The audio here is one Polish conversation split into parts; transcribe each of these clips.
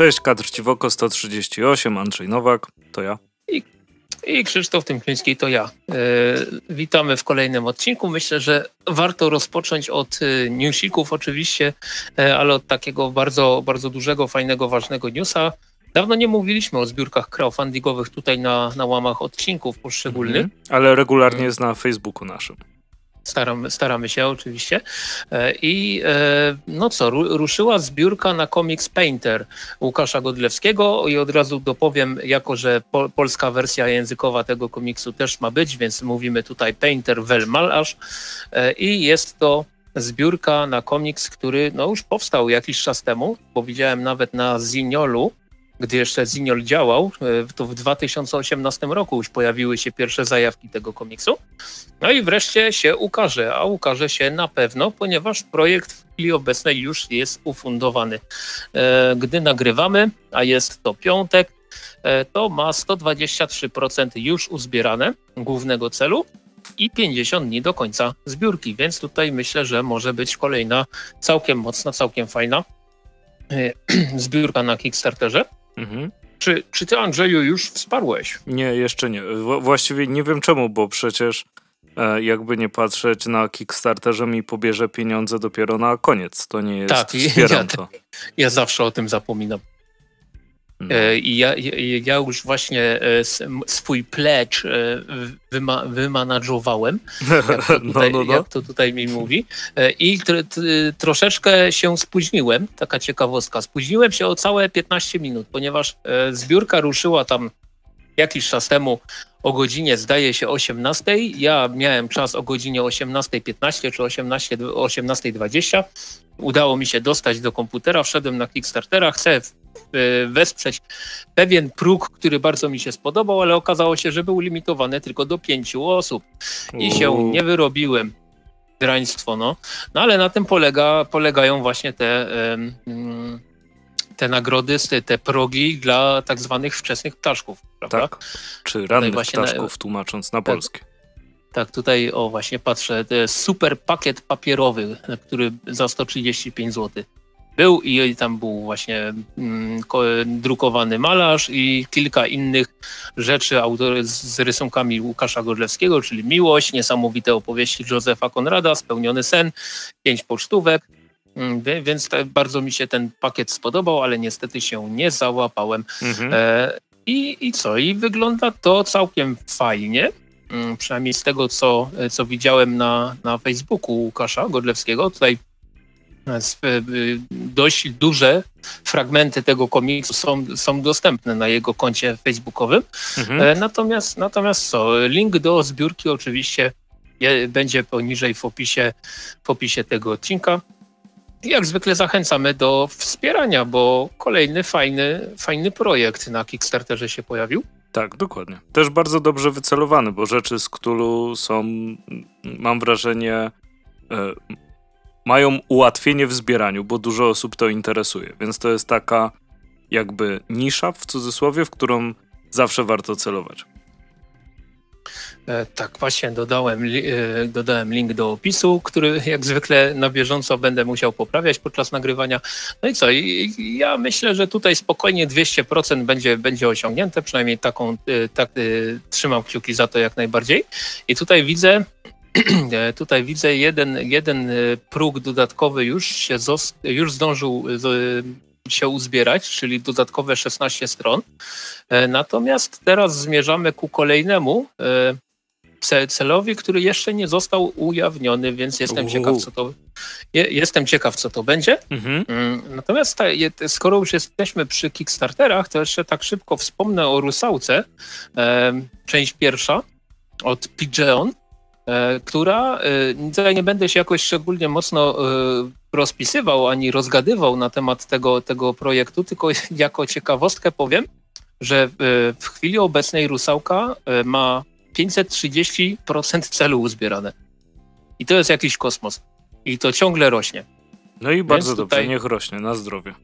Cześć, Kadr Ciwoko 138, Andrzej Nowak, to ja. I, i Krzysztof Tymczyński, to ja. E, witamy w kolejnym odcinku. Myślę, że warto rozpocząć od e, newsików oczywiście, e, ale od takiego bardzo, bardzo dużego, fajnego, ważnego newsa. Dawno nie mówiliśmy o zbiórkach crowdfundingowych tutaj na, na łamach odcinków poszczególnych. Mhm, ale regularnie jest na Facebooku naszym. Staramy, staramy się oczywiście. E, I e, no co, ruszyła zbiórka na Comics Painter Łukasza Godlewskiego i od razu dopowiem, jako że po, polska wersja językowa tego komiksu też ma być, więc mówimy tutaj Painter Vel Malarz e, i jest to zbiórka na komiks, który no już powstał jakiś czas temu, bo widziałem nawet na Ziniolu, gdy jeszcze Ziniol działał, e, to w 2018 roku już pojawiły się pierwsze zajawki tego komiksu. No i wreszcie się ukaże, a ukaże się na pewno, ponieważ projekt w chwili obecnej już jest ufundowany. E, gdy nagrywamy, a jest to piątek, e, to ma 123% już uzbierane głównego celu i 50 dni do końca zbiórki, więc tutaj myślę, że może być kolejna całkiem mocna, całkiem fajna zbiórka na Kickstarterze. Mhm. Czy, czy ty, Andrzeju, już wsparłeś? Nie, jeszcze nie. właściwie nie wiem czemu, bo przecież e, jakby nie patrzeć na Kickstarterze mi pobierze pieniądze dopiero na koniec. To nie jest tak, wspieram ja, to. Ja zawsze o tym zapominam. No. E, I ja, ja, już właśnie e, swój pledge e, wyma, wymanadżowałem, jak to, tutaj, no, no, no. jak to tutaj mi mówi. I tr, tr, troszeczkę się spóźniłem, taka ciekawostka. Spóźniłem się o całe 15 minut, ponieważ zbiórka ruszyła tam jakiś czas temu o godzinie, zdaje się, 18. Ja miałem czas o godzinie 18.15 czy 18.20. 18 Udało mi się dostać do komputera, wszedłem na Kickstartera, chcę wesprzeć pewien próg, który bardzo mi się spodobał, ale okazało się, że był limitowany tylko do pięciu osób i się nie wyrobiłem. Draństwo, no. No ale na tym polega, polegają właśnie te, te nagrody, te progi dla tak zwanych wczesnych ptaszków, prawda? Tak, czy rannych ptaszków, na, tłumacząc na tak, polskie. Tak, tutaj o właśnie patrzę, super pakiet papierowy, który za 135 zł był i tam był właśnie mm, drukowany malarz i kilka innych rzeczy autor, z rysunkami Łukasza Godlewskiego, czyli Miłość, niesamowite opowieści Józefa Konrada, Spełniony sen, pięć pocztówek, mm, więc bardzo mi się ten pakiet spodobał, ale niestety się nie załapałem. Mhm. E, i, I co? I wygląda to całkiem fajnie. Mm, przynajmniej z tego, co, co widziałem na, na Facebooku Łukasza Godlewskiego. Tutaj dość duże fragmenty tego komiksu są, są dostępne na jego koncie facebookowym. Mhm. E, natomiast, natomiast co, link do zbiórki oczywiście będzie poniżej w opisie, w opisie tego odcinka. Jak zwykle zachęcamy do wspierania, bo kolejny fajny, fajny projekt na Kickstarterze się pojawił. Tak, dokładnie. Też bardzo dobrze wycelowany, bo rzeczy z Cthulhu są, mam wrażenie, e, mają ułatwienie w zbieraniu, bo dużo osób to interesuje. Więc to jest taka jakby nisza w cudzysłowie, w którą zawsze warto celować. E, tak, właśnie dodałem, e, dodałem link do opisu, który jak zwykle na bieżąco będę musiał poprawiać podczas nagrywania. No i co? Ja myślę, że tutaj spokojnie 200% będzie, będzie osiągnięte, przynajmniej taką, e, tak, trzymam kciuki za to jak najbardziej. I tutaj widzę, tutaj widzę jeden, jeden e, próg dodatkowy już się już zdążył e, się uzbierać, czyli dodatkowe 16 stron. Natomiast teraz zmierzamy ku kolejnemu celowi, który jeszcze nie został ujawniony, więc jestem ciekaw, co to jestem ciekaw, co to będzie. Mhm. Mm, natomiast ta, skoro już jesteśmy przy Kickstarterach, to jeszcze tak szybko wspomnę o Rusałce. Część pierwsza od Pigeon. E, która, e, tutaj nie będę się jakoś szczególnie mocno e, rozpisywał ani rozgadywał na temat tego, tego projektu, tylko jako ciekawostkę powiem, że w chwili obecnej Rusałka ma 530% celu uzbierane. I to jest jakiś kosmos. I to ciągle rośnie. No i bardzo Więc dobrze, tutaj... niech rośnie, na zdrowie.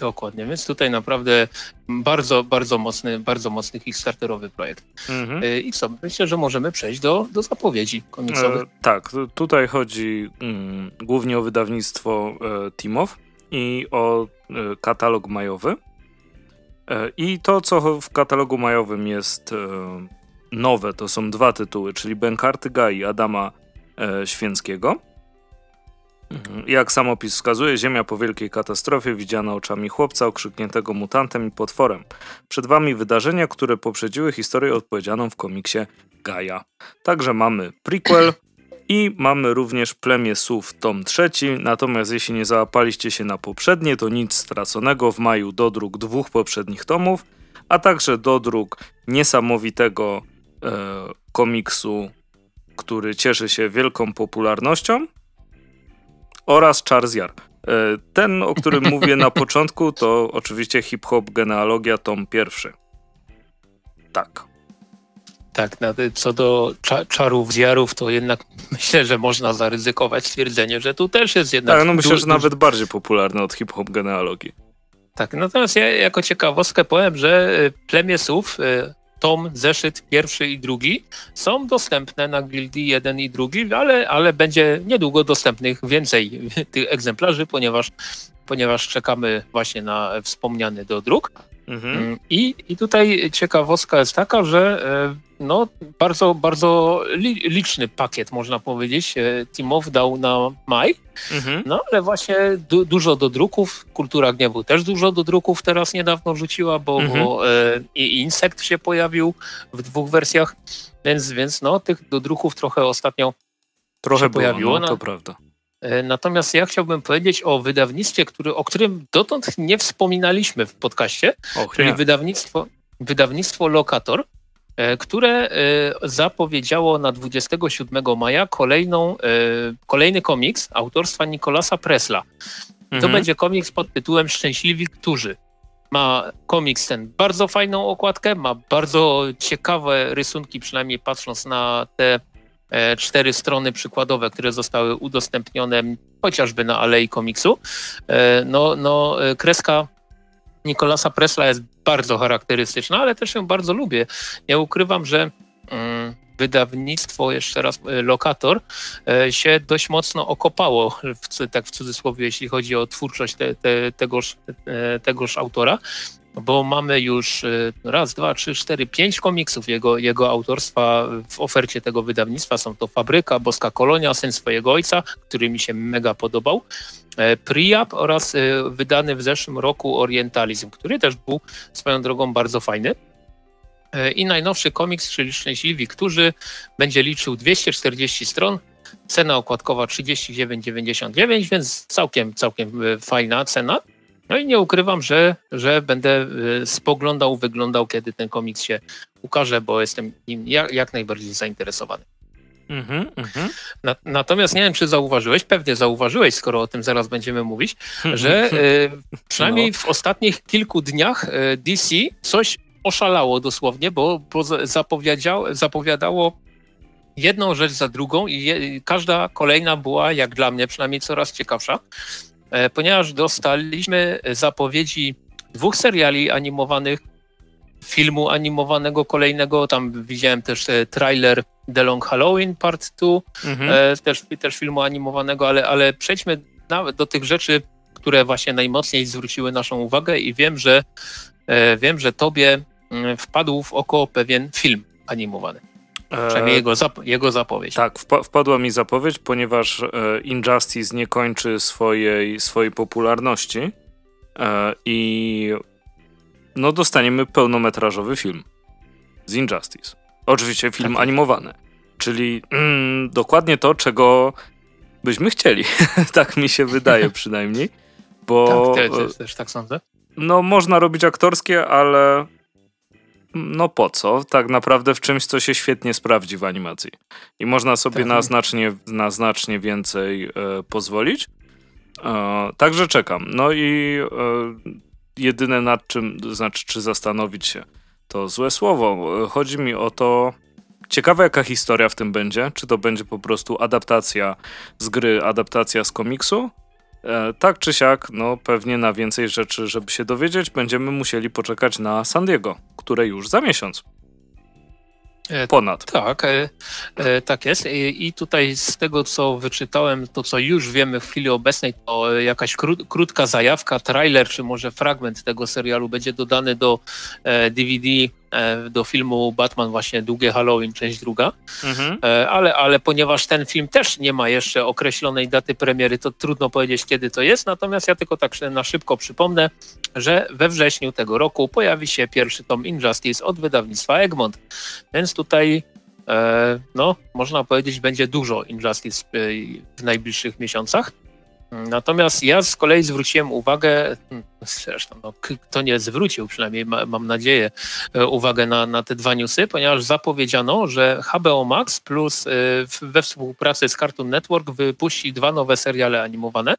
Dokładnie, więc tutaj naprawdę bardzo, bardzo mocny, bardzo mocny Kickstarterowy projekt. Mhm. Y, I co, myślę, że możemy przejść do, do zapowiedzi komiksowych. E, tak, tutaj chodzi mm, głównie o wydawnictwo e, Timow i o e, katalog majowy. E, I to, co w katalogu majowym jest e, nowe, to są dwa tytuły, czyli Bękarty Gai Adama e, Święckiego. Mhm. Jak sam opis wskazuje, Ziemia po wielkiej katastrofie widziana oczami chłopca okrzykniętego mutantem i potworem. Przed wami wydarzenia, które poprzedziły historię odpowiedzianą w komiksie Gaia. Także mamy prequel i mamy również Plemię Słów tom trzeci, natomiast jeśli nie załapaliście się na poprzednie, to nic straconego w maju dodruk dwóch poprzednich tomów, a także dodruk niesamowitego e, komiksu, który cieszy się wielką popularnością oraz Charles Jar. E, ten, o którym mówię na początku, to oczywiście hip-hop genealogia tom pierwszy. Tak. Tak, co do czarów, zjarów, to jednak myślę, że można zaryzykować stwierdzenie, że tu też jest jednak... Tak, no myślę, że nawet bardziej popularny od hip-hop genealogii. Tak, natomiast ja jako ciekawostkę powiem, że e, plemię słów, e, tom, zeszyt pierwszy i drugi są dostępne na Gildii jeden i drugi, ale, ale będzie niedługo dostępnych więcej tych egzemplarzy, ponieważ, ponieważ czekamy właśnie na wspomniany do druk. Mhm. Mm, I, I tutaj ciekawostka jest taka, że e, no, bardzo, bardzo liczny pakiet, można powiedzieć, e, Timow dał na maj. Mhm. No, ale właśnie du dużo do druków. Kultura Gniewu też dużo do druków teraz niedawno rzuciła, bo, mhm. bo e, i Insekt się pojawił w dwóch wersjach, więc, więc no, tych do druków trochę ostatnio trochę się było, pojawiło. No, to prawda. E, natomiast ja chciałbym powiedzieć o wydawnictwie, który, o którym dotąd nie wspominaliśmy w podcaście, Och, czyli wydawnictwo, wydawnictwo Lokator, e, które e, zapowiedziało na 27 maja kolejną, kolejny komiks autorstwa Nikolasa Presla. Mhm. To będzie komiks pod tytułem Szczęśliwi Którzy. Ma komiks ten bardzo fajną okładkę, ma bardzo ciekawe rysunki, przynajmniej patrząc na te cztery strony przykładowe, które zostały udostępnione chociażby na Alei Komiksu. E, no, no, e, kreska Nikolasa Presla jest bardzo charakterystyczna, ale też ją bardzo lubię. Ja ukrywam, że mm, wydawnictwo, jeszcze raz Lokator, się dość mocno okopało, w, tak w cudzysłowie, jeśli chodzi o twórczość te, te, tegoż, tegoż autora bo mamy już y, raz, dwa, trzy, cztery, pięć komiksów jego, jego autorstwa w ofercie tego wydawnictwa. Są to Fabryka, Boska Kolonia, Syn swojego ojca, który mi się mega podobał, e, Priap oraz y, wydany w zeszłym roku Orientalizm, który też był swoją drogą bardzo fajny. E, I najnowszy komiks, czyli Szczęśliwi, którzy będzie liczył 240 stron, cena okładkowa 39,99, więc całkiem, całkiem fajna cena. No i nie ukrywam, że, że będę y, spoglądał, wyglądał, kiedy ten komiks się ukaże, bo jestem nim jak, jak najbardziej zainteresowany. Mm-hmm, mm-hmm. Na, natomiast nie wiem, czy zauważyłeś, pewnie zauważyłeś, skoro o tym zaraz będziemy mówić, że y, przynajmniej no. w ostatnich kilku dniach y, DC coś oszalało dosłownie, bo, bo zapowiadało, zapowiadało jedną rzecz za drugą i je, każda kolejna była, jak dla mnie przynajmniej, coraz ciekawsza. E, ponieważ dostaliśmy zapowiedzi dwóch seriali animowanych, filmu animowanego kolejnego, tam widziałem też e, trailer The Long Halloween Part 2, mhm. E, też, też filmu animowanego, ale, ale przejdźmy nawet do tych rzeczy, które właśnie najmocniej zwróciły naszą uwagę i wiem, że wiem, że tobie mm, wpadł w oko pewien film animowany. Przynajmniej jego, zap jego zapowiedź. Tak, wpadła mi zapowiedź, ponieważ e, Injustice nie kończy swojej, swojej popularności e, i no dostaniemy pełnometrażowy film z Injustice. Oczywiście film tak. animowany, czyli mm, dokładnie to, czego byśmy chcieli. tak mi się wydaje przynajmniej. Bo, tak, też, też tak sądzę. No, można robić aktorskie, ale no po co? Tak naprawdę w czymś, co się świetnie sprawdzi w animacji. I można sobie tak. na, znacznie, na znacznie więcej e, pozwolić. E, także czekam. No i e, jedyne nad czym, znaczy czy zastanowić się, to złe słowo. Chodzi mi o to, ciekawe jaka historia w tym będzie. Czy to będzie po prostu adaptacja z gry, adaptacja z komiksu, E, tak czy siak, no pewnie na więcej rzeczy, żeby się dowiedzieć, będziemy musieli poczekać na San Diego, które już za miesiąc. E, Ponad. Tak, e, e, tak jest. I, tutaj z tego, co wyczytałem, to co już wiemy w chwili obecnej, to jakaś krót, krótka zajawka, trailer, czy może fragment tego serialu będzie dodany do DVD, do filmu Batman właśnie Długie Halloween, część druga. Mhm. Ale, ale ponieważ ten film też nie ma jeszcze określonej daty premiery, to trudno powiedzieć, kiedy to jest. Natomiast ja tylko tak na szybko przypomnę, że we wrześniu tego roku pojawi się pierwszy tom Injustice od wydawnictwa Egmont. Więc tutaj, e, no, można powiedzieć, będzie dużo Injustice e, w najbliższych miesiącach. Natomiast ja z kolei zwróciłem uwagę, zresztą no, kto nie zwrócił, przynajmniej ma, mam nadzieję, e, uwagę na, na te dwa newsy, ponieważ zapowiedziano, że HBO Max plus we współpracy z Cartoon Network wypuści dwa nowe seriale animowane.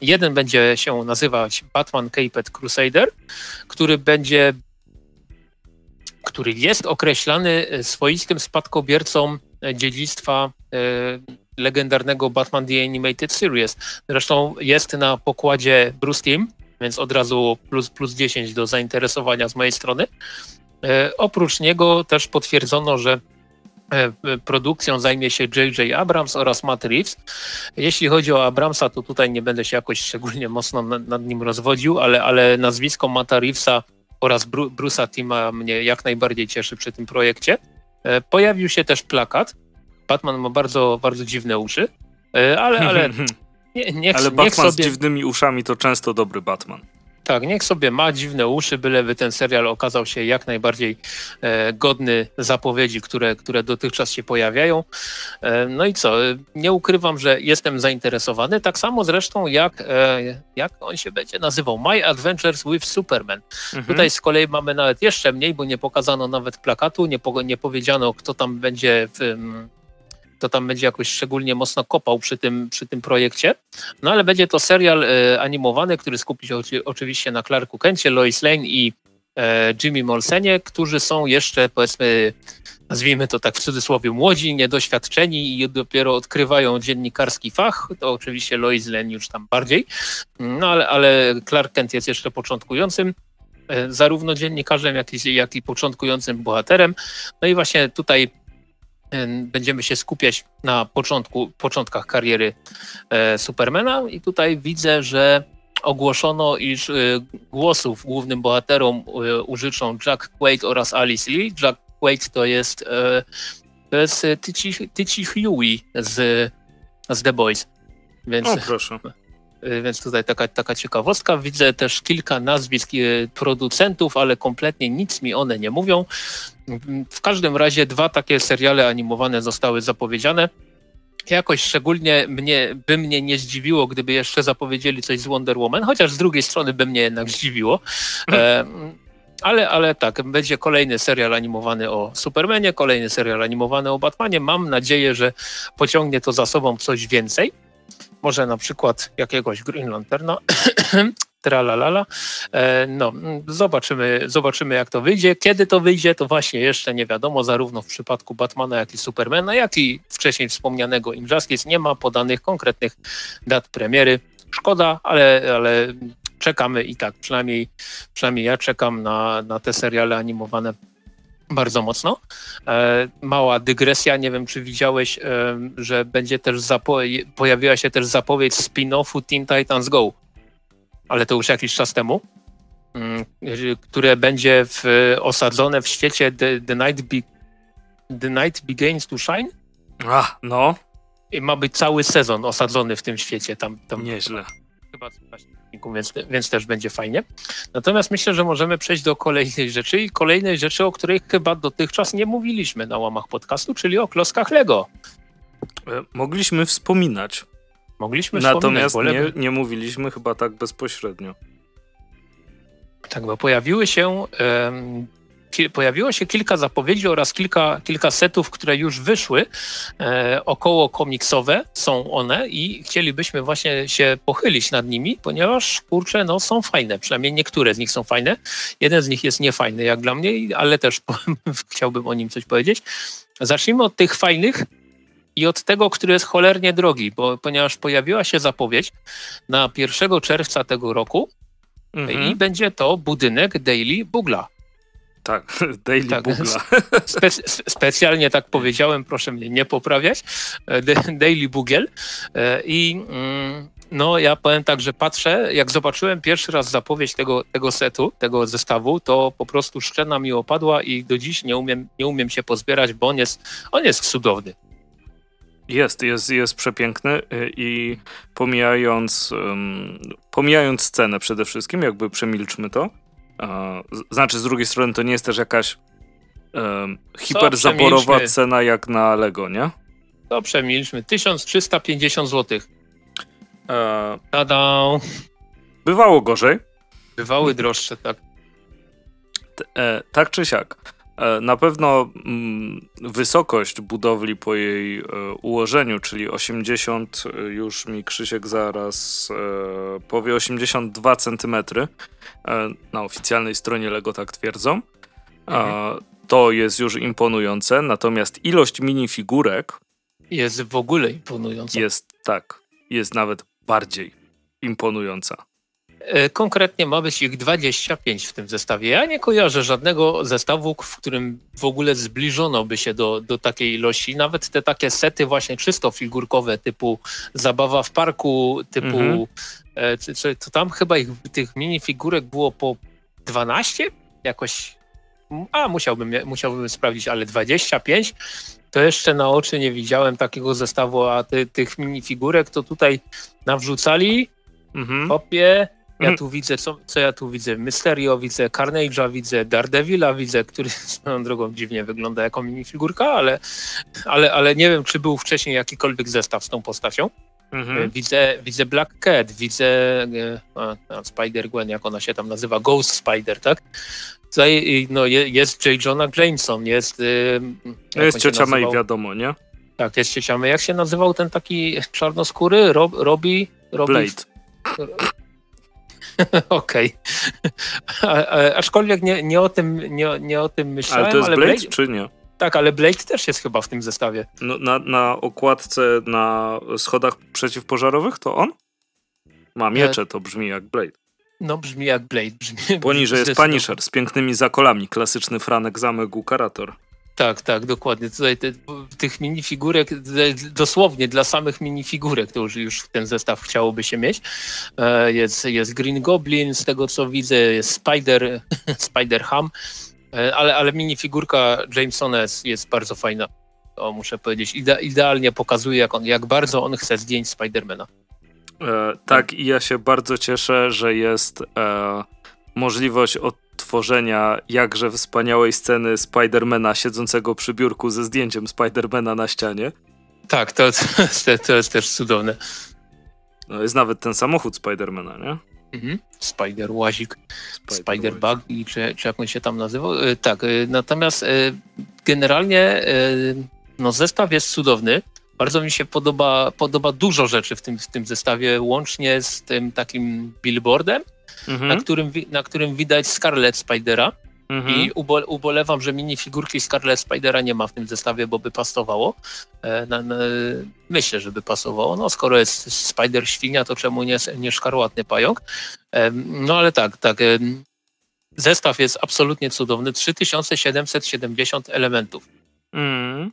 Jeden będzie się nazywać Batman Caped Crusader, który będzie który jest określany e, swoistym spadkobiercą e, dziedzictwa e, legendarnego Batman The Animated Series. Zresztą jest na pokładzie Bruce Team, więc od razu plus, plus 10 do zainteresowania z mojej strony. Oprócz niego też potwierdzono, że produkcją zajmie się J.J. Abrams oraz Matt Reeves. Jeśli chodzi o Abramsa, to tutaj nie będę się jakoś szczególnie mocno nad, nim rozwodził, ale, ale nazwisko Matta Reevesa oraz Bru Bruce'a Tima mnie jak najbardziej cieszy przy tym projekcie. E, pojawił się też plakat. Batman ma bardzo, bardzo dziwne uszy, e, ale, ale nie, niech, ale Batman niech sobie... z dziwnymi uszami to często dobry Batman. Tak, niech sobie ma dziwne uszy, byleby ten serial okazał się jak najbardziej e, godny zapowiedzi, które, które dotychczas się pojawiają. E, no i co, nie ukrywam, że jestem zainteresowany, tak samo zresztą jak, e, jak on się będzie nazywał, My Adventures with Superman. Mhm. Tutaj z kolei mamy nawet jeszcze mniej, bo nie pokazano nawet plakatu, nie, po, nie powiedziano kto tam będzie w kto tam będzie jakoś szczególnie mocno kopał przy tym, przy tym projekcie. No ale będzie to serial e, animowany, który skupi się oczywiście na Clarku Kencie, Lois Lane i e, Jimmy Molsenie, którzy są jeszcze powiedzmy nazwijmy to tak w cudzysłowie, młodzi, niedoświadczeni i dopiero odkrywają dziennikarski fach, to oczywiście Lois Lane już tam bardziej, no ale, ale Clark Kent jest jeszcze początkującym e, zarówno dziennikarzem, jak i, jak i początkującym bohaterem. No i właśnie tutaj będziemy się skupiać na początku, początkach kariery e, Supermana i tutaj widzę, że ogłoszono, iż e, głosów głównym bohaterom e, użyczą Jack Quaid oraz Alice Lee. Jack Quaid to jest, to jest Tyci Huey z, z The Boys. Więc, o, proszę. Więc tutaj taka, taka ciekawostka. Widzę też kilka nazwisk producentów, ale kompletnie nic mi one nie mówią. W każdym razie dwa takie seriale animowane zostały zapowiedziane. Jakoś szczególnie mnie, by mnie nie zdziwiło, gdyby jeszcze zapowiedzieli coś z Wonder Woman, chociaż z drugiej strony by mnie jednak zdziwiło. E, ale, ale tak, będzie kolejny serial animowany o Supermanie, kolejny serial animowany o Batmanie. Mam nadzieję, że pociągnie to za sobą coś więcej. Może na przykład jakiegoś Green Lanterna, tralalala. E, no, zobaczymy, zobaczymy jak to wyjdzie. Kiedy to wyjdzie, to właśnie jeszcze nie wiadomo, zarówno w przypadku Batmana, jak i Supermana, jak i wcześniej wspomnianego Injustice nie ma podanych konkretnych dat premiery. Szkoda, ale, ale czekamy i tak, przynajmniej, przynajmniej ja czekam na, na te seriale animowane bardzo mocno. E, mała dygresja, nie wiem czy widziałeś, e, że będzie też pojawiła się też zapowiedź spin-offu Teen Titans Go ale to już jakiś czas temu, mm, które będzie w, osadzone w świecie The, The, Night, Be, The Night Begins to Shine. A, no. I ma być cały sezon osadzony w tym świecie. Tam, tam Nieźle. Chyba więc, więc też będzie fajnie. Natomiast myślę, że możemy przejść do kolejnej rzeczy i kolejnej rzeczy, o której chyba dotychczas nie mówiliśmy na łamach podcastu, czyli o kloskach Lego. E, mogliśmy wspominać. Mogliśmy Natomiast nie, nie mówiliśmy chyba tak bezpośrednio. Tak, bo pojawiły się, um, pojawiło się kilka zapowiedzi oraz kilka, kilka setów, które już wyszły, e, około komiksowe są one i chcielibyśmy właśnie się pochylić nad nimi, ponieważ kurczę, no są fajne, przynajmniej niektóre z nich są fajne. Jeden z nich jest niefajny jak dla mnie, ale też chciałbym o nim coś powiedzieć. Zacznijmy od tych fajnych, i od tego, który jest cholernie drogi, bo, ponieważ pojawiła się zapowiedź na 1 czerwca tego roku mhm. i będzie to budynek Daily Bugla. Tak, Daily tak, Bugla. Spe specjalnie tak powiedziałem, proszę mnie nie poprawiać. E, Daily Bugiel. E, I mm, no, ja powiem tak, że patrzę, jak zobaczyłem pierwszy raz zapowiedź tego, tego setu, tego zestawu, to po prostu szczena mi opadła i do dziś nie umiem, nie umiem się pozbierać, bo on jest, on jest cudowny. Jest, jest, jest przepiękny y, i pomijając, um, pomijając cenę przede wszystkim, jakby przemilczmy to, znaczy z drugiej strony to nie jest też jakaś um, hiperzaborowa cena jak na Lego, nie? To przemilczmy, 1350 zł. E... Tada! Bywało gorzej. Bywały droższe, tak. E, tak czy siak. E, na pewno mm, wysokość budowli po jej e, ułożeniu, czyli 80, e, już mi Krzysiek zaraz powie 82 cm, na oficjalnej stronie LEGO tak twierdzą, mhm. to jest już imponujące, natomiast ilość minifigurek jest w ogóle imponująca. Jest tak, jest nawet bardziej imponująca. E, konkretnie ma być ich 25 w tym zestawie. Ja nie kojarzę żadnego zestawu, w którym w ogóle zbliżono by się do, do takiej ilości. Nawet te takie sety właśnie czysto figurkowe typu zabawa w parku, typu mhm. e, to tam chyba ich, tych minifigurek było po 12? Jakoś a musiałbym, musiałbym sprawdzić, ale 25 to jeszcze na oczy nie widziałem takiego zestawu, a ty, tych minifigurek to tutaj nawrzucali, mhm. kopie, ja mhm. tu widzę, co, co ja tu widzę? Mysterio widzę, Carnage'a widzę, Daredevila widzę, który swoją drogą dziwnie wygląda jako minifigurka, ale, ale, ale nie wiem, czy był wcześniej jakikolwiek zestaw z tą postacią. Mhm. Widzę, widzę Black Cat, widzę e, Spider-Gwen, jak ona się tam nazywa, Ghost Spider, tak? Tutaj no, jest J. Jonah Jameson, jest... Y, jest ciocia May, wiadomo, nie? Tak, jest ciocia May. Jak się nazywał ten taki czarnoskóry? Rob, Robbie? Robbie? Blade. Okej. Aczkolwiek nie, nie, o tym, nie, nie o tym myślałem. Ale to jest ale Blade, Blade, czy nie? Tak, ale Blade też jest chyba w tym zestawie. No, na, na okładce na schodach przeciwpożarowych to on? Ma miecze, to brzmi jak Blade. No brzmi jak Blade. Brzmi, Poniżej jest Punisher z pięknymi zakolami. Klasyczny Franek Zamek Ukarator. Tak, tak, dokładnie. Tutaj te, tych minifigurek, dosłownie dla samych minifigurek, to już, już ten zestaw chciałoby się mieć. E, jest, jest Green Goblin, z tego co widzę, jest Spider, Spider Ham, e, ale, ale minifigurka Jamesona jest, jest bardzo fajna. To muszę powiedzieć. Ide, idealnie pokazuje, jak, on, jak bardzo on chce zdjęć Spidermana. E, tak, i ja się bardzo cieszę, że jest e, możliwość od tworzenia jakże wspaniałej sceny Spidermana siedzącego przy biurku ze zdjęciem Spidermana na ścianie. Tak, to, to, to jest też cudowne. No jest nawet ten samochód Spidermana, nie? Mhm. Spider Łazik, Spider, Spider Bug, czy, czy jak on się tam nazywał. E, tak, e, natomiast e, generalnie no zestaw jest cudowny. Bardzo mi się podoba, podoba dużo rzeczy w tym, w tym zestawie, łącznie z tym takim billboardem, mhm. na, którym, na którym widać Scarlet Spidera. Mhm. I ubo ubolewam, że minifigurki Scarlet Spidera nie ma w tym zestawie, bo by pasowało. E, na, na, myślę, że by pasowało. No, skoro jest Spider świnia, to czemu nie, nie szkarłatny pająk? E, no ale tak, tak. E, zestaw jest absolutnie cudowny. 3770 elementów. Mhm.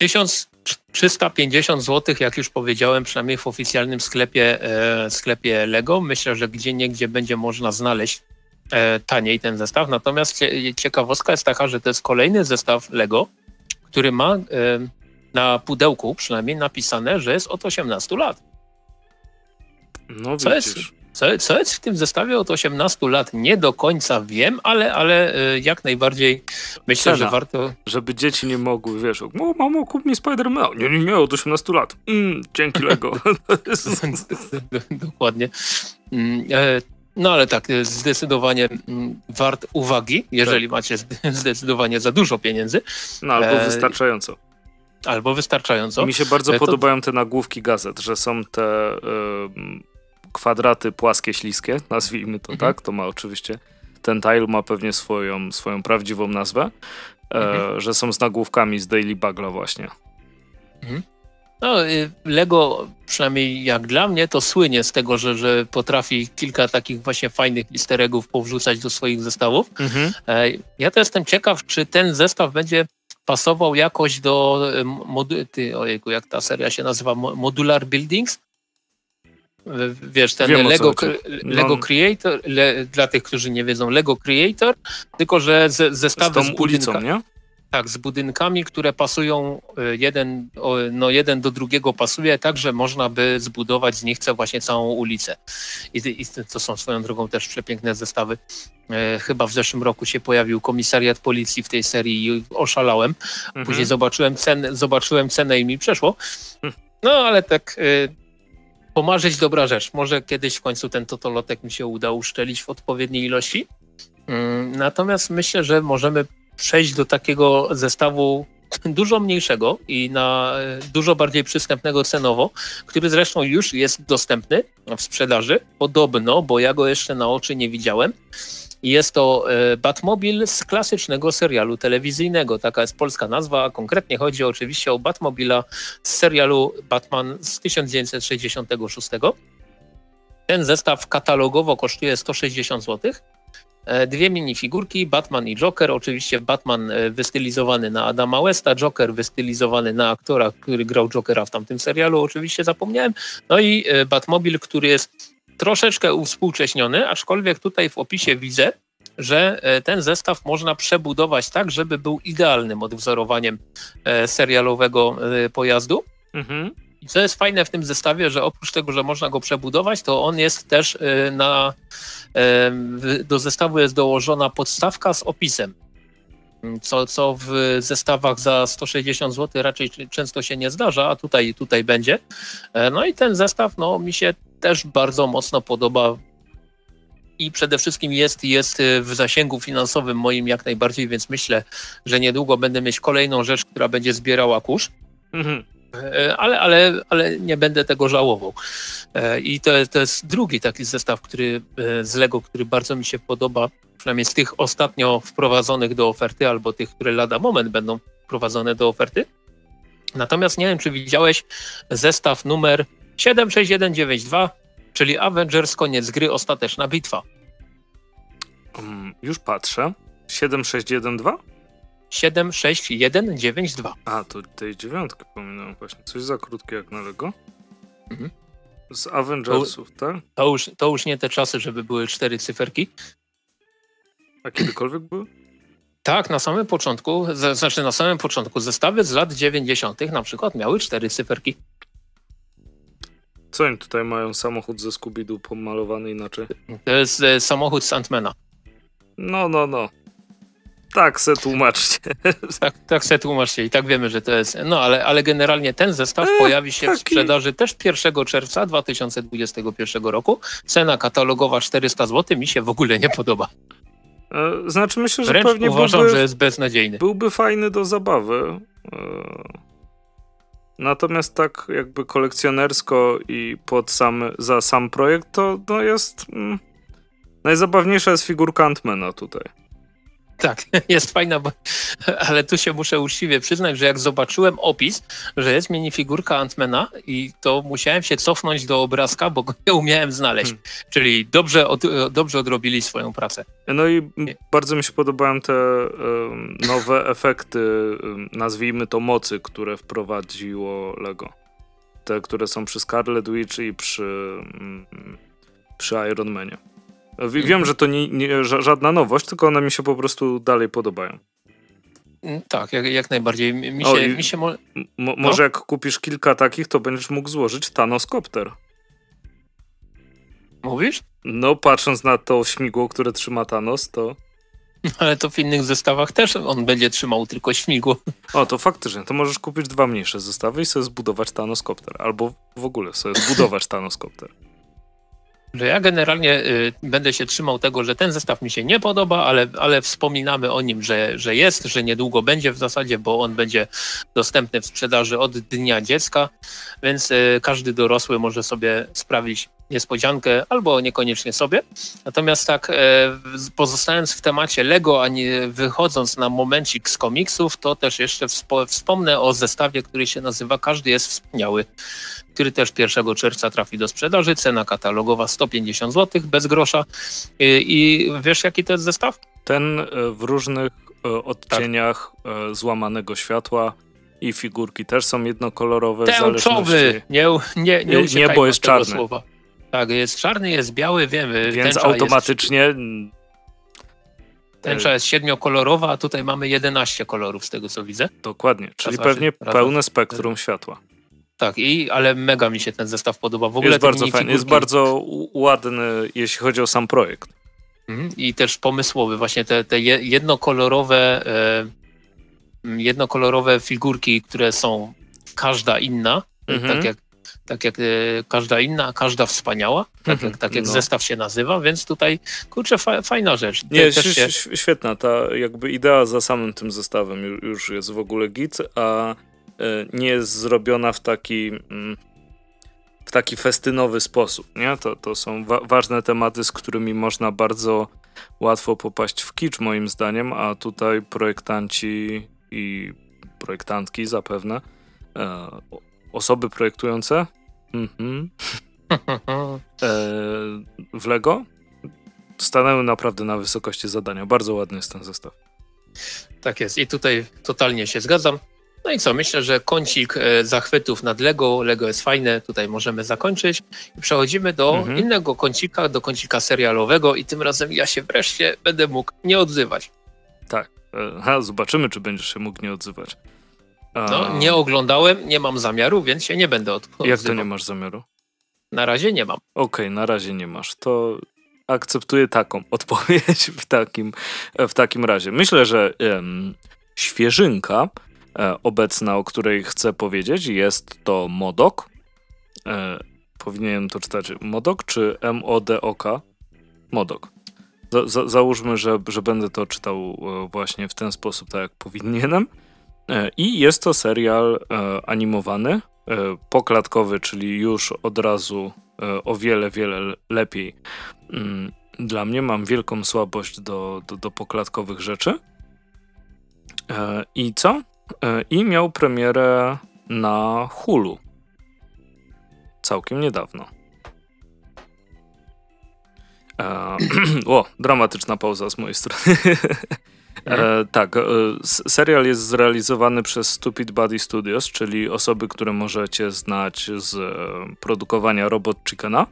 1350 zł, jak już powiedziałem, przynajmniej w oficjalnym sklepie, e, sklepie Lego. Myślę, że gdzie niegdzie będzie można znaleźć e, taniej ten zestaw. Natomiast ciekawostka jest taka, że to jest kolejny zestaw Lego, który ma e, na pudełku przynajmniej napisane, że jest od 18 lat. No Co jest co, co jest w tym zestawie od 18 lat? Nie do końca wiem, ale, ale e, jak najbardziej myślę, Cena, że warto. Żeby dzieci nie mogły, wiesz, o, mamo, kup mi Spider-Man. Nie, nie, nie, od 18 lat. Mm, dzięki Lego. Dokładnie. Mm, e, no ale tak, e, zdecydowanie mm, wart uwagi, jeżeli tak. macie zdecydowanie za dużo pieniędzy. No albo wystarczająco. Albo wystarczająco. Mi się bardzo to... podobają te nagłówki gazet, że są te kwadraty płaskie, śliskie, nazwijmy to mhm. tak. To ma oczywiście, ten tile ma pewnie swoją, swoją prawdziwą nazwę, e, mhm. że są z nagłówkami z Daily Bugla właśnie. Mhm. No, y, Lego, przynajmniej jak dla mnie, to słynie z tego, że, że potrafi kilka takich właśnie fajnych listeregów powrzucać do swoich zestawów. Mhm. E, ja to jestem ciekaw, czy ten zestaw będzie pasował jakoś do e, modu- ty, ojejku, jak ta seria się nazywa, Modular Buildings? Wiesz, ten Wiem, Lego, Lego no. Creator, le, dla tych, którzy nie wiedzą, Lego Creator, tylko że z, zestawy z, z ulicą, nie? Tak, z budynkami, które pasują e, jeden, no jeden do drugiego pasuje, tak, że można by zbudować z nich właśnie całą ulicę. I, I, to są swoją drogą też przepiękne zestawy. E, chyba w zeszłym roku się pojawił komisariat policji w tej serii i oszalałem. Mhm. Później zobaczyłem, cen, zobaczyłem cenę i mi przeszło. Hm. No ale tak e, pomarzyć dobra rzecz. Może kiedyś w końcu ten totolotek mi się uda uszczelić w odpowiedniej ilości. Mm, natomiast myślę, że możemy przejść do takiego zestawu dużo mniejszego i na e, dużo bardziej przystępnego cenowo, który zresztą już jest dostępny w sprzedaży. Podobno, bo ja go jeszcze na oczy nie widziałem. Jest to e, Batmobil z klasycznego serialu telewizyjnego. Taka jest polska nazwa, konkretnie chodzi oczywiście o Batmobila z serialu Batman z 1966. Ten zestaw katalogowo kosztuje 160 zł. E, dwie minifigurki, Batman i Joker. Oczywiście Batman e, wystylizowany na Adama Westa, Joker wystylizowany na aktora, który grał Jokera w tamtym serialu, oczywiście zapomniałem. No i Batmobil, który jest troszeczkę uwspółcześniony, aczkolwiek tutaj w opisie widzę, że e, ten zestaw można przebudować tak, żeby był idealnym odwzorowaniem e, serialowego e, pojazdu. Mhm. I co jest fajne w tym zestawie, że oprócz tego, że można go przebudować, to on jest też na. Do zestawu jest dołożona podstawka z opisem. Co, co w zestawach za 160 zł raczej często się nie zdarza, a tutaj, tutaj będzie. No i ten zestaw no, mi się też bardzo mocno podoba i przede wszystkim jest, jest w zasięgu finansowym moim jak najbardziej, więc myślę, że niedługo będę mieć kolejną rzecz, która będzie zbierała kurz. Mhm. E, ale, ale, ale nie będę tego żałował. E, I to, to jest drugi taki zestaw który, e, z Lego, który bardzo mi się podoba, przynajmniej z tych ostatnio wprowadzonych do oferty, albo tych, które lada moment będą wprowadzone do oferty. Natomiast nie wiem, czy widziałeś zestaw numer 76192, czyli Avengers, koniec gry, ostateczna bitwa. Um, już patrzę. 7612? 76192. A, to tej dziewiątki pominąłem właśnie. Coś za krótkie jak na Lego. Mhm. Z Avengersów, to, tak? To już, to już nie te czasy, żeby były cztery cyferki. A kiedykolwiek były? Tak, na samym początku, znaczy na samym początku zestawy z lat 90. na przykład miały cztery cyferki. Co oni tutaj mają? Samochód ze Scooby-Doo pomalowany inaczej? To jest e, samochód Sandmana. No, no, no. Tak se tłumaczcie. Tak, tak se tłumaczcie i tak wiemy, że to jest. No ale, ale generalnie ten zestaw e, pojawi się taki... w sprzedaży też 1 czerwca 2021 roku. Cena katalogowa 400 zł mi się w ogóle nie podoba. E, znaczy myślę, że Wręcz pewnie uważam, byłby, że jest beznadziejny. Byłby fajny do zabawy. E, Natomiast tak jakby kolekcjonersko i pod sam, za sam projekt to no jest... Mm, najzabawniejsza jest figurka Antmana tutaj. Tak, jest fajna, bo, ale tu się muszę uczciwie przyznać, że jak zobaczyłem opis, że jest minifigurka Antmana i to musiałem się cofnąć do obrazka, bo go nie umiałem znaleźć. Hmm. Czyli dobrze, od, dobrze odrobili swoją pracę. No i bardzo mi się podobają te um, nowe efekty, nazwijmy to mocy, które wprowadziło Lego. Te, które są przy Scarlet Witch i przy, um, przy Iron Manie. Wiem, że to nie, nie, żadna nowość, tylko one mi się po prostu dalej podobają. Mm, tak, jak, jak najbardziej. Mi się, o, mi się mo no? Może jak kupisz kilka takich, to będziesz mógł złożyć Thanoskopter. Mówisz? No, patrząc na to śmigło, które trzyma Thanos, to... Ale to w innych zestawach też on będzie trzymał tylko śmigło. O, to faktycznie. To możesz kupić dwa mniejsze zestawy i sobie zbudować Thanoskopter. Albo w ogóle sobie zbudować Thanoskopter że ja generalnie y, będę się trzymał tego, że ten zestaw mi się nie podoba, ale, ale wspominamy o nim, że, że jest, że niedługo będzie w zasadzie, bo on będzie dostępny w sprzedaży od dnia dziecka, więc y, każdy dorosły może sobie sprawić niespodziankę, albo niekoniecznie sobie. Natomiast tak, e, pozostając w temacie Lego, a nie wychodząc na momencik z komiksów, to też jeszcze wspomnę o zestawie, który się nazywa Każdy jest wspaniały, który też 1 czerwca trafi do sprzedaży. Cena katalogowa 150 zł, bez grosza. I wiesz, jaki to jest zestaw? Ten w różnych odcieniach tak. złamanego światła i figurki też są jednokolorowe. Tęczowy! Nie, nie, nie, nie bo jest czarny. Słowa. Tak, jest czarny, jest biały, wiemy. Więc automatycznie... Jest... Tęcza jest siedmiokolorowa, a tutaj mamy 11 kolorów z tego co widzę. Dokładnie, czyli pewnie pełne spektrum światła. Tak, i, ale mega mi się ten zestaw podoba. W ogóle jest bardzo fajny, jest bardzo ładny, jeśli chodzi o sam projekt. Mhm, I też pomysłowy, właśnie te, te jednokolorowe e, jednokolorowe figurki, które są każda inna, mhm. tak jak tak jak e, każda inna, każda wspaniała, tak mhm. jak, tak jak no. zestaw się nazywa, więc tutaj, kurczę, fa fajna rzecz. Nie, też się... świetna, ta jakby idea za samym tym zestawem już jest w ogóle git, a e, nie jest zrobiona w taki mm, w taki festynowy sposób, nie? To, to są wa ważne tematy, z którymi można bardzo łatwo popaść w kicz moim zdaniem, a tutaj projektanci i projektantki zapewne, e, osoby projektujące mhm. e, w Lego stanęły naprawdę na wysokości zadania. Bardzo ładny jest ten zestaw. Tak jest i tutaj totalnie się zgadzam. No i co, myślę, że kącik e, zachwytów nad Lego, Lego jest fajne, tutaj możemy zakończyć i przechodzimy do mhm. innego kącika, do kącika serialowego i tym razem ja się wreszcie będę mógł nie odzywać. Tak. Ha, zobaczymy, czy będziesz się mógł nie odzywać. No, nie oglądałem, nie mam zamiaru, więc się nie będę odzywał. Jak to nie masz zamiaru? Na razie nie mam. Okej, okay, na razie nie masz. To akceptuję taką odpowiedź w takim, w takim razie. Myślę, że em, świeżynka e, obecna, o której chcę powiedzieć, jest to Modok. E, powinienem to czytać Modok czy M-O-D-O-K? Modok. Za, za, załóżmy, że, że będę to czytał e, właśnie w ten sposób, tak jak powinienem. E, I jest to serial e, animowany, poklatkowy, czyli już od razu o wiele, wiele lepiej. Mm, dla mnie mam wielką słabość do, do, do poklatkowych rzeczy. I co? I miał premierę na Hulu. Całkiem niedawno. E, o, dramatyczna pauza z mojej strony. E, tak, e, serial jest zrealizowany przez Stupid Body Studios, czyli osoby, które możecie znać z e, produkowania Robot Chickena.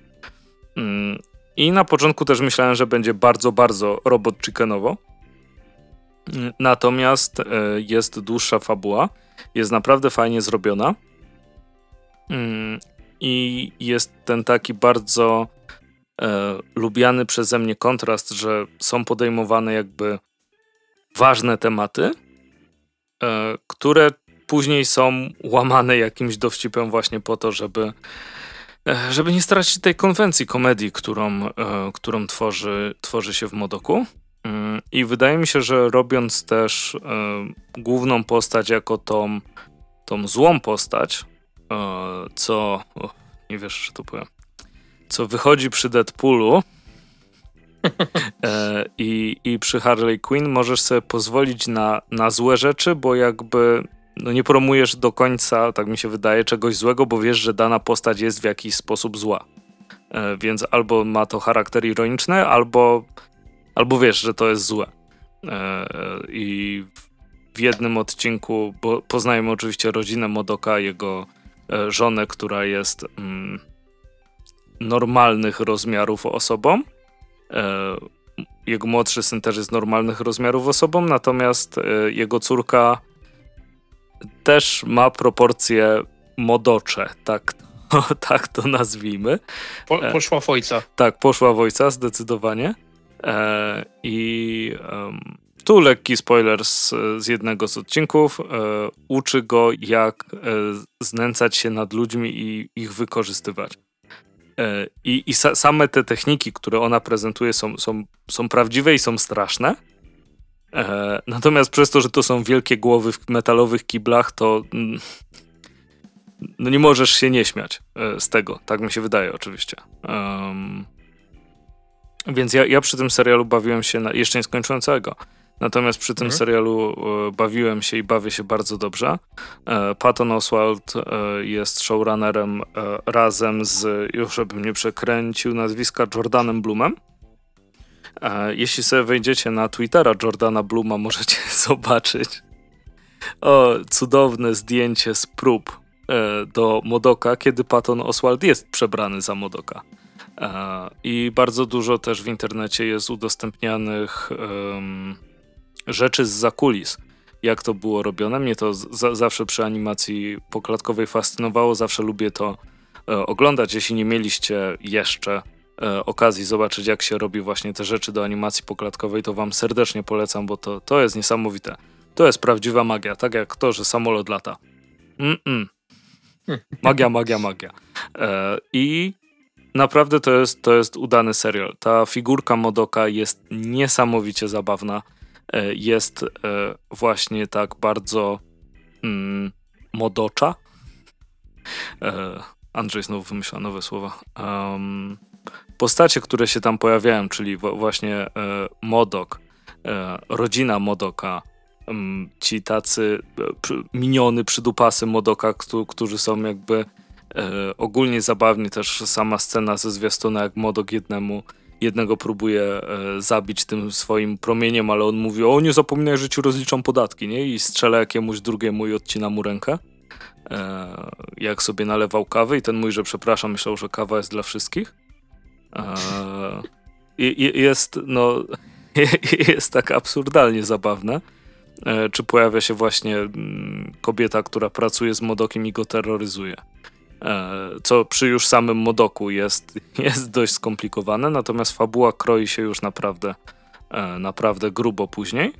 Mm, I na początku też myślałem, że będzie bardzo, bardzo Robot Chickenowo. Natomiast e, jest dłuższa fabuła, jest naprawdę fajnie zrobiona. Mm, I jest ten taki bardzo e, lubiany przeze mnie kontrast, że są podejmowane jakby ważne tematy, e, które później są łamane jakimś dowcipem właśnie po to, żeby e, żeby nie stracić tej konwencji komedii, którą, e, którą tworzy, tworzy się w Modoku. Mm, I wydaje mi się, że robiąc też główną postać jako tą, tą złą postać, co. nie wiesz, że to powiem co wychodzi przy Deadpoolu i, i przy Harley Quinn możesz sobie pozwolić na, na złe rzeczy, bo jakby no nie promujesz do końca, tak mi się wydaje, czegoś złego, bo wiesz, że dana postać jest w jakiś sposób zła. E, więc albo ma to charakter ironiczny, albo, albo wiesz, że to jest złe. E, I w jednym odcinku bo poznajemy oczywiście rodzinę Modoka, jego e, żonę, która jest mm, normalnych rozmiarów osobom. E, jego młodszy syn też jest normalnych rozmiarów osobą, natomiast e, jego córka też ma proporcje modocze, tak, tak to nazwijmy. Po, e, poszła w ojca. Tak, poszła w ojca, zdecydowanie. I tu lekki spoiler z, z jednego z odcinków. uczy go, jak znęcać się nad ludźmi i ich wykorzystywać. E, I, i sa, same te techniki, które ona prezentuje, są, są, są prawdziwe i są straszne. E, natomiast przez to, że to są wielkie głowy w metalowych kiblach, to. Mm, no nie możesz się nie śmiać e, z tego. Tak mi się wydaje, oczywiście. Um, więc ja, ja przy tym serialu bawiłem się, na, jeszcze nie. Natomiast przy tym mhm. serialu e, bawiłem się i bawię się bardzo dobrze. E, Patton Oswald e, jest showrunnerem razem z, już żebym nie przekręcił nazwiska, Jordanem Bloomem. Jeśli sobie wejdziecie na Twittera Jordana Bluma, możecie zobaczyć o, cudowne zdjęcie z prób do Modoka, kiedy Patton Oswald jest przebrany za Modoka. I bardzo dużo też w internecie jest udostępnianych um, rzeczy z zakulis, jak to było robione. Mnie to zawsze przy animacji poklatkowej fascynowało, zawsze lubię to e, oglądać. Jeśli nie mieliście jeszcze e, okazji zobaczyć, jak się robi właśnie te rzeczy do animacji poklatkowej, to wam serdecznie polecam, bo to, to jest niesamowite. To jest prawdziwa magia, tak jak to, że samolot lata. Mm-mm. Magia, magia, magia. E, I naprawdę to jest, to jest udany serial. Ta figurka Modoka jest niesamowicie zabawna. E, jest e, właśnie tak bardzo mm, modocza. E, Andrzej znowu wymyśla nowe słowa. Um, postacie, które się tam pojawiają, czyli właśnie Modok, rodzina Modoka, ci tacy miniony przydupasy Modoka, którzy są jakby ogólnie zabawni. Też sama scena ze zwiastuna, jak Modok jednemu jednego próbuje e, zabić tym swoim promieniem, ale on mówi, o nie zapominaj, że ci rozliczą podatki, nie? I strzela jakiemuś drugiemu i odcina mu rękę. E, jak sobie nalewał kawy i ten mówi, że przepraszam, myślał, że kawa jest dla wszystkich. E, i, jest, no, jest tak absurdalnie zabawne. Czy pojawia się właśnie mm, kobieta, która pracuje z Modokiem i go terroryzuje. E, co przy już samym Modoku jest, jest dość skomplikowane, natomiast fabuła kroi się już naprawdę, e, naprawdę grubo później.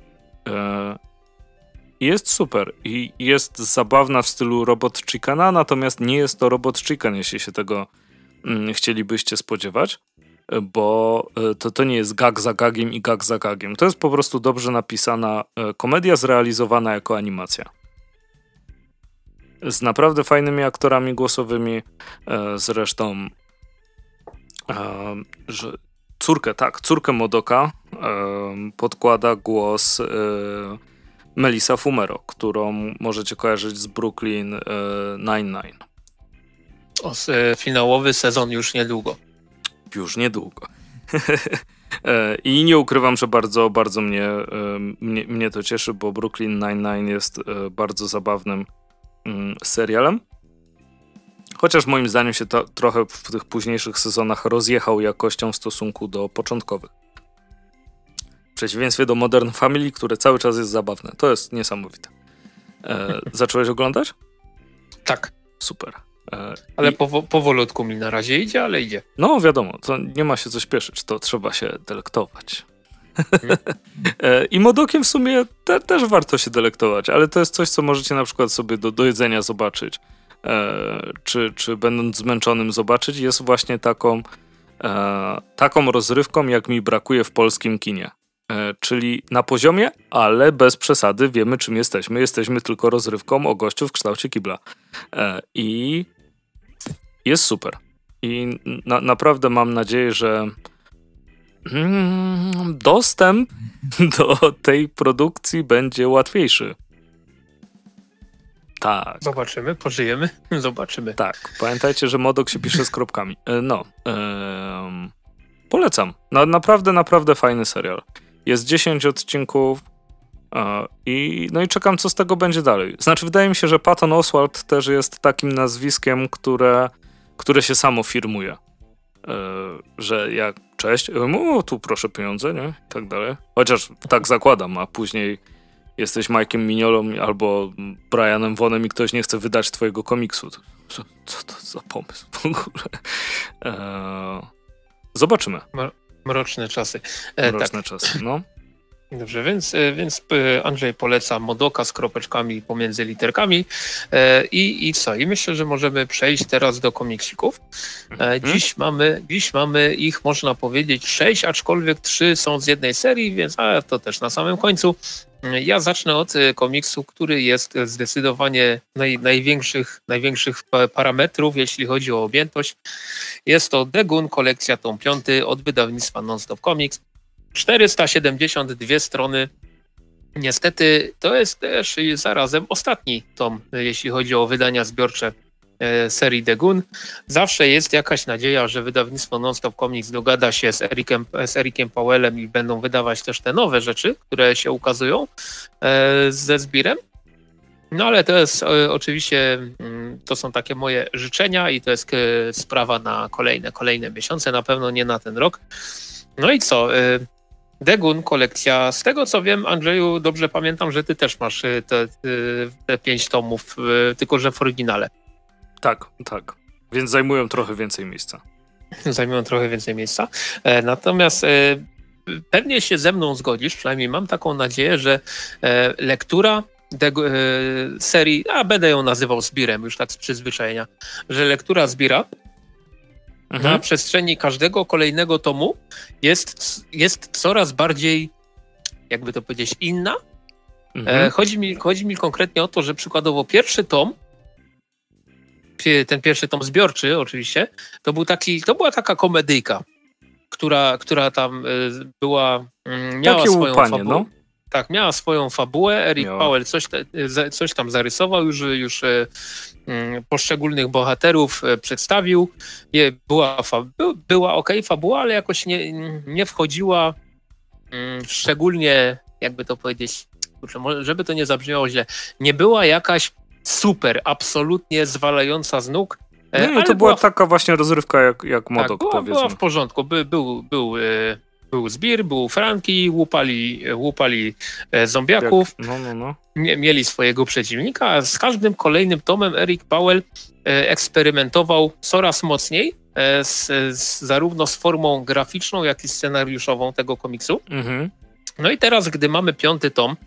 E, jest super i jest zabawna w stylu Robot Chickena, natomiast nie jest to Robot Chicken, jeśli się tego mm, chcielibyście spodziewać, bo to, to nie jest gag za gagiem i gag za gagiem. To jest po prostu dobrze napisana komedia zrealizowana jako animacja z naprawdę fajnymi aktorami głosowymi. E, zresztą e, że córkę, tak, córkę Modoka e, podkłada głos Melissa Fumero, którą możecie kojarzyć z Brooklyn Nine-Nine. O, finałowy sezon już niedługo. Już niedługo. I nie ukrywam, że bardzo, bardzo mnie, mnie, mnie to cieszy, bo Brooklyn Nine-Nine jest bardzo zabawnym Mm, serialem. Chociaż moim zdaniem się to trochę w tych późniejszych sezonach rozjechał jakością w stosunku do początkowych. W przeciwieństwie do Modern Family, które cały czas jest zabawne. To jest niesamowite. E, zacząłeś oglądać? Tak. Super. E, ale i... powo powolutku mi na razie idzie, ale idzie. No wiadomo, to nie ma się co śpieszyć, to trzeba się delektować. E, I modokiem w sumie te, też warto się delektować, ale to jest coś, co możecie na przykład sobie do, do jedzenia zobaczyć, e, czy, czy będąc zmęczonym zobaczyć. Jest właśnie taką, e, taką rozrywką, jak mi brakuje w polskim kinie. E, czyli na poziomie, ale bez przesady wiemy, czym jesteśmy. Jesteśmy tylko rozrywką o gościu w kształcie kibla. E, I jest super. I na, naprawdę mam nadzieję, że dostęp do tej produkcji będzie łatwiejszy. Tak. Zobaczymy, pożyjemy, zobaczymy. Tak, pamiętajcie, że modok się pisze z kropkami. E, no, um, polecam. No, naprawdę, naprawdę fajny serial. Jest 10 odcinków uh, i no i czekam, co z tego będzie dalej. Znaczy, wydaje mi się, że Patton Oswald też jest takim nazwiskiem, które, które się samo firmuje. E, że jak cześć, o, tu proszę pieniądze, nie? I tak dalej. Chociaż tak zakładam, a później jesteś Mike'em Mignolą albo Brianem Vonem i ktoś nie chce wydać twojego komiksu. Co, co to za pomysł w ogóle? Eee, zobaczymy. Mroczne czasy. E, Mroczne tak. czasy, no. Dobrze, więc, e, więc e, Andrzej poleca Modoka z kropeczkami pomiędzy literkami e, i, i co? I myślę, że możemy przejść teraz do komiksików. Mhm. Dziś, mamy, dziś mamy ich, można powiedzieć, sześć, aczkolwiek trzy są z jednej serii, więc a to też na samym końcu. Ja zacznę od komiksu, który jest zdecydowanie naj, największych, największych parametrów, jeśli chodzi o objętość. Jest to Degun, kolekcja tom 5 od wydawnictwa Nonstop Comics. 472 strony. Niestety to jest też zarazem ostatni tom, jeśli chodzi o wydania zbiorcze E, serii The Gun. Zawsze jest jakaś nadzieja, że wydawnictwo Nonstop Comics dogada się z Ericem, z Ericiem Powellem i będą wydawać też te nowe rzeczy, które się ukazują e, ze Zbirem. No ale to jest e, oczywiście, mm, to są takie moje życzenia i to jest sprawa na kolejne, kolejne miesiące, na pewno nie na ten rok. No i co? Degun kolekcja. Z tego co wiem, Andrzeju, dobrze pamiętam, że ty też masz te, te pięć tomów, tylko że w oryginale. Tak, tak. Więc zajmują trochę więcej miejsca. Zajmują trochę więcej miejsca. E, natomiast e, pewnie się ze mną zgodzisz, przynajmniej mam taką nadzieję, że e, lektura serii, a będę ją nazywał Zbirem, już tak z przyzwyczajenia, że lektura Zbira mhm. na przestrzeni każdego kolejnego tomu jest, jest coraz bardziej, jakby to powiedzieć, inna. Mhm. Chodzi, mi, chodzi mi konkretnie o to, że przykładowo pierwszy tom ten pierwszy tom zbiorczy oczywiście, to, był taki, to była taka komedyjka, która, która tam y, była, mm, miała Takie swoją upanie, fabułę. No. Tak, miała swoją fabułę. Eric Miała. Powell coś, coś tam zarysował, już, już y, mm, poszczególnych bohaterów przedstawił. Była, była ok fabuła, ale jakoś nie, nie wchodziła mm, szczególnie, jakby to powiedzieć, żeby to nie zabrzmiało źle, nie była jakaś super, absolutnie zwalająca z nóg. E, no i to była, taka właśnie rozrywka jak, jak tak, Modok, była, powiedzmy. była w porządku. By, był, był, e, był zbir, był Franki, łupali, łupali e, zombiaków. Jak, no, no, no. Mieli swojego przeciwnika, a z każdym kolejnym tomem Eric Powell eksperymentował coraz mocniej z, z, zarówno z formą graficzną, jak i scenariuszową tego komiksu. Mhm. No i teraz, gdy mamy piąty tom,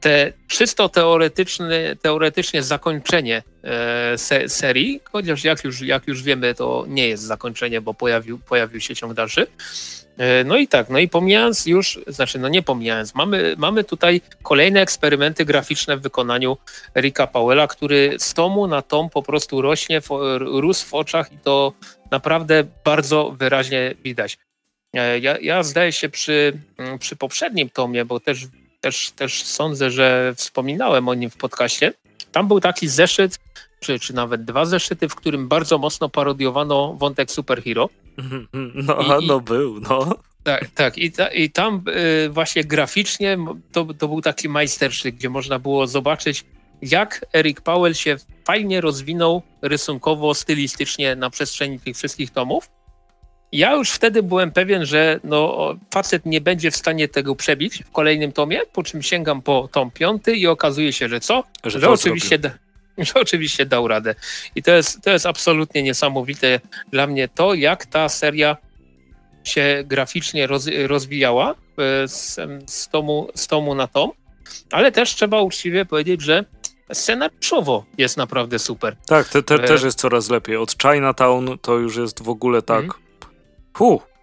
te czysto teoretyczne, teoretycznie zakończenie e, se, serii, chociaż jak już, jak już wiemy, to nie jest zakończenie, bo pojawił, pojawił się ciąg dalszy. E, no i tak, no i pomijając już, znaczy no nie pomijając, mamy, mamy tutaj kolejne eksperymenty graficzne w wykonaniu Ricka Powella, który z tomu na tom po prostu rośnie, rósł w oczach i to naprawdę bardzo wyraźnie widać. E, ja, ja zdaje się przy, mm, przy poprzednim tomie, bo też, też, też sądzę, że wspominałem o nim w podcaście. Tam był taki zeszyt, czy, czy nawet dwa zeszyty, w którym bardzo mocno parodiowano wątek superhero. No, I, no był, no. Tak, tak. I, ta, i tam y, właśnie graficznie to, to był taki majstersztyk, gdzie można było zobaczyć, jak Eric Powell się fajnie rozwinął rysunkowo, stylistycznie na przestrzeni tych wszystkich tomów. Ja już wtedy byłem pewien, że no, facet nie będzie w stanie tego przebić w kolejnym tomie, po czym sięgam po tom piąty i okazuje się, że co? Że, że oczywiście, da, że oczywiście dał radę. I to jest, to jest absolutnie niesamowite dla mnie to, jak ta seria się graficznie roz, rozwijała e, z, z, tomu, z tomu na tom, ale też trzeba uczciwie powiedzieć, że scenariuszowo jest naprawdę super. Tak, te, te, e... też jest coraz lepiej. Od Chinatown to już jest w ogóle tak mm. Puh.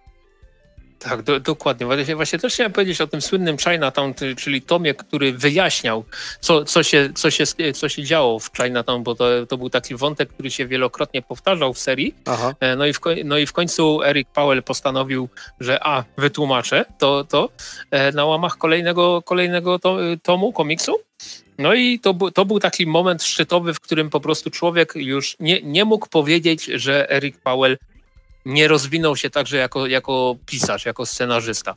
Tak, do, dokładnie. Właśnie, właśnie też chciałem powiedzieć o tym słynnym Chinatown, czyli tomie, który wyjaśniał, co, co, się, co, się, co się działo w Chinatown, bo to, to był taki wątek, który się wielokrotnie powtarzał w serii. Aha. E, no, i w, no i w końcu Eric Powell postanowił, że a, wytłumaczę to, to e, na łamach kolejnego, kolejnego tomu, komiksu. No i to, to był taki moment szczytowy, w którym po prostu człowiek już nie, nie mógł powiedzieć, że Eric Powell nie rozwinął się także jako, jako pisarz, jako scenarzysta.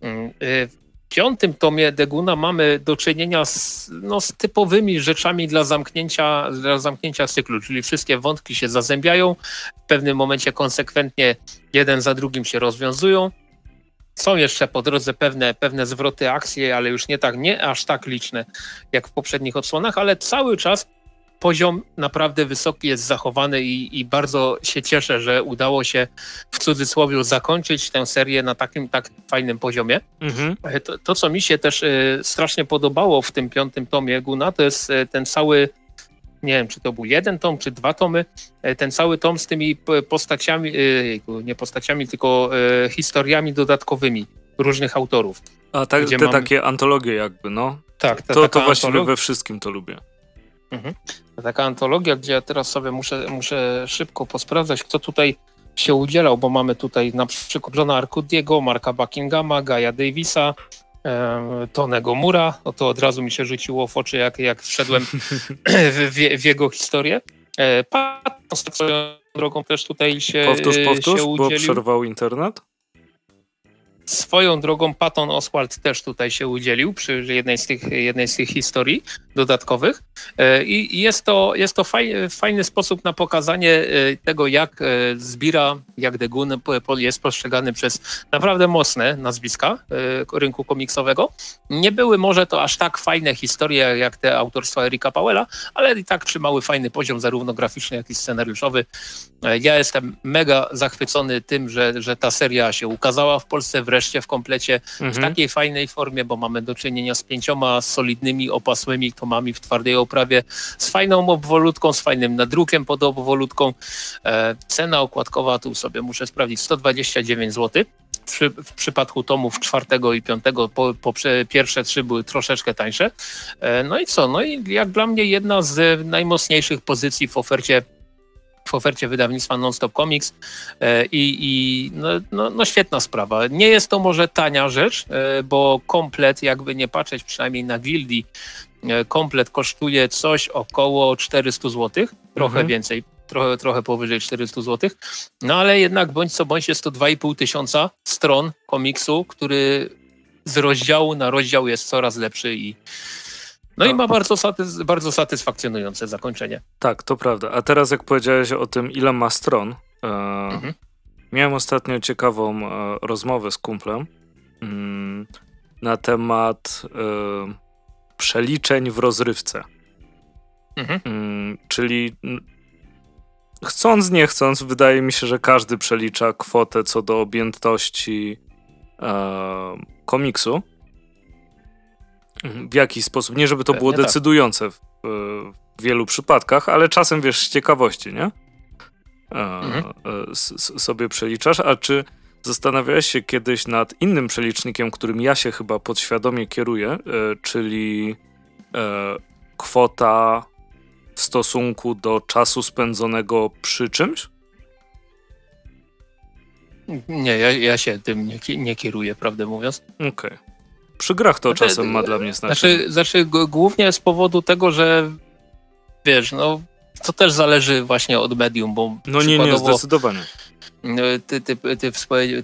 Mm, y, w piątym tomie Deguna mamy do czynienia z, no, z typowymi rzeczami dla zamknięcia, dla zamknięcia cyklu, czyli wszystkie wątki się zazębiają, w pewnym momencie konsekwentnie jeden za drugim się rozwiązują. Są jeszcze po drodze pewne, pewne zwroty akcji, ale już nie tak, nie aż tak liczne jak w poprzednich odsłonach, ale cały czas poziom naprawdę wysoki jest zachowany i, i, bardzo się cieszę, że udało się w cudzysłowie zakończyć tę serię na takim tak fajnym poziomie. Mhm. E, to, to, co mi się też y, strasznie podobało w tym piątym tomie Guna, to jest y, ten cały nie wiem, czy to był jeden tom, czy dwa tomy, ten cały tom z tymi postaciami, nie postaciami, tylko historiami dodatkowymi, różnych autorów. A tak, te mam... takie antologie jakby, no. Tak, to, to właściwie we wszystkim to lubię. Mhm. Taka antologia, gdzie ja teraz sobie muszę, muszę szybko posprawdzać, kto tutaj się udzielał, bo mamy tutaj na przykład Johna Arcudiego, Marka Buckinghama, Gaja Davisa, Tonego Mura. No to od razu mi się rzuciło w oczy, jak, jak wszedłem w, w, jego historię. E, Patton swoją drogą też tutaj się Powtórz, powtórz, się bo przerwał internet. Swoją drogą Patton Oswald też tutaj się udzielił przy jednej z tych, jednej z tych historii dodatkowych e, i jest to, jest to fajny, sposób na pokazanie e, tego, jak e, Zbira, jak Degun jest postrzegany przez naprawdę mocne nazwiska rynku komiksowego. Nie były może to aż tak fajne historie jak te autorstwa Erika Powella, ale i tak trzymały fajny poziom zarówno graficzny, jak i scenariuszowy. Ja jestem mega zachwycony tym, że, że ta seria się ukazała w Polsce wreszcie w komplecie mhm. w takiej fajnej formie, bo mamy do czynienia z pięcioma solidnymi opasłymi tomami w twardej oprawie, z fajną obwolutką, z fajnym nadrukiem pod obwolutką. E, cena okładkowa, tu sobie muszę sprawdzić, 129 zł. W przypadku tomów czwartego i piątego po, po, pierwsze trzy były troszeczkę tańsze. E, no i co? No i jak dla mnie jedna z najmocniejszych pozycji w ofercie w ofercie wydawnictwa Nonstop Comics e, i, i no, no, no, świetna sprawa. Nie jest to może tania rzecz, e, bo komplet, jakby nie patrzeć przynajmniej na Gildi, e, komplet kosztuje coś około 400 zł, trochę mhm. więcej, trochę, trochę powyżej 400 zł, no ale jednak bądź co bądź jest to 2,5 tysiąca stron komiksu, który z rozdziału na rozdział jest coraz lepszy i no i ma bardzo, satys bardzo satysfakcjonujące zakończenie. Tak, to prawda. A teraz jak powiedziałeś o tym, ile ma stron, e, mhm. miałem ostatnio ciekawą e, rozmowę z kumplem mm, na temat e, przeliczeń w rozrywce. Mhm. Mm, czyli chcąc, nie chcąc, wydaje mi się, że każdy przelicza kwotę co do objętości e, komiksu. Mhm. w jakiś sposób. Nie, żeby to było tak. decydujące w, w, wielu przypadkach, ale czasem wiesz z ciekawości, nie? Mhm. E, sobie przeliczasz, a czy zastanawiałeś się kiedyś nad innym przelicznikiem, którym ja się chyba podświadomie kieruję, e, czyli e, kwota w stosunku do czasu spędzonego przy czymś? Nie, ja, ja się tym nie, nie kieruję, prawdę mówiąc. Okej. Okay. Przy grach to znaczy, czasem ma dla mnie znaczenie. Znaczy, znaczy głównie z powodu tego, że wiesz, no to też zależy właśnie od medium, bo No nie, nie, zdecydowanie. Ty, ty, ty,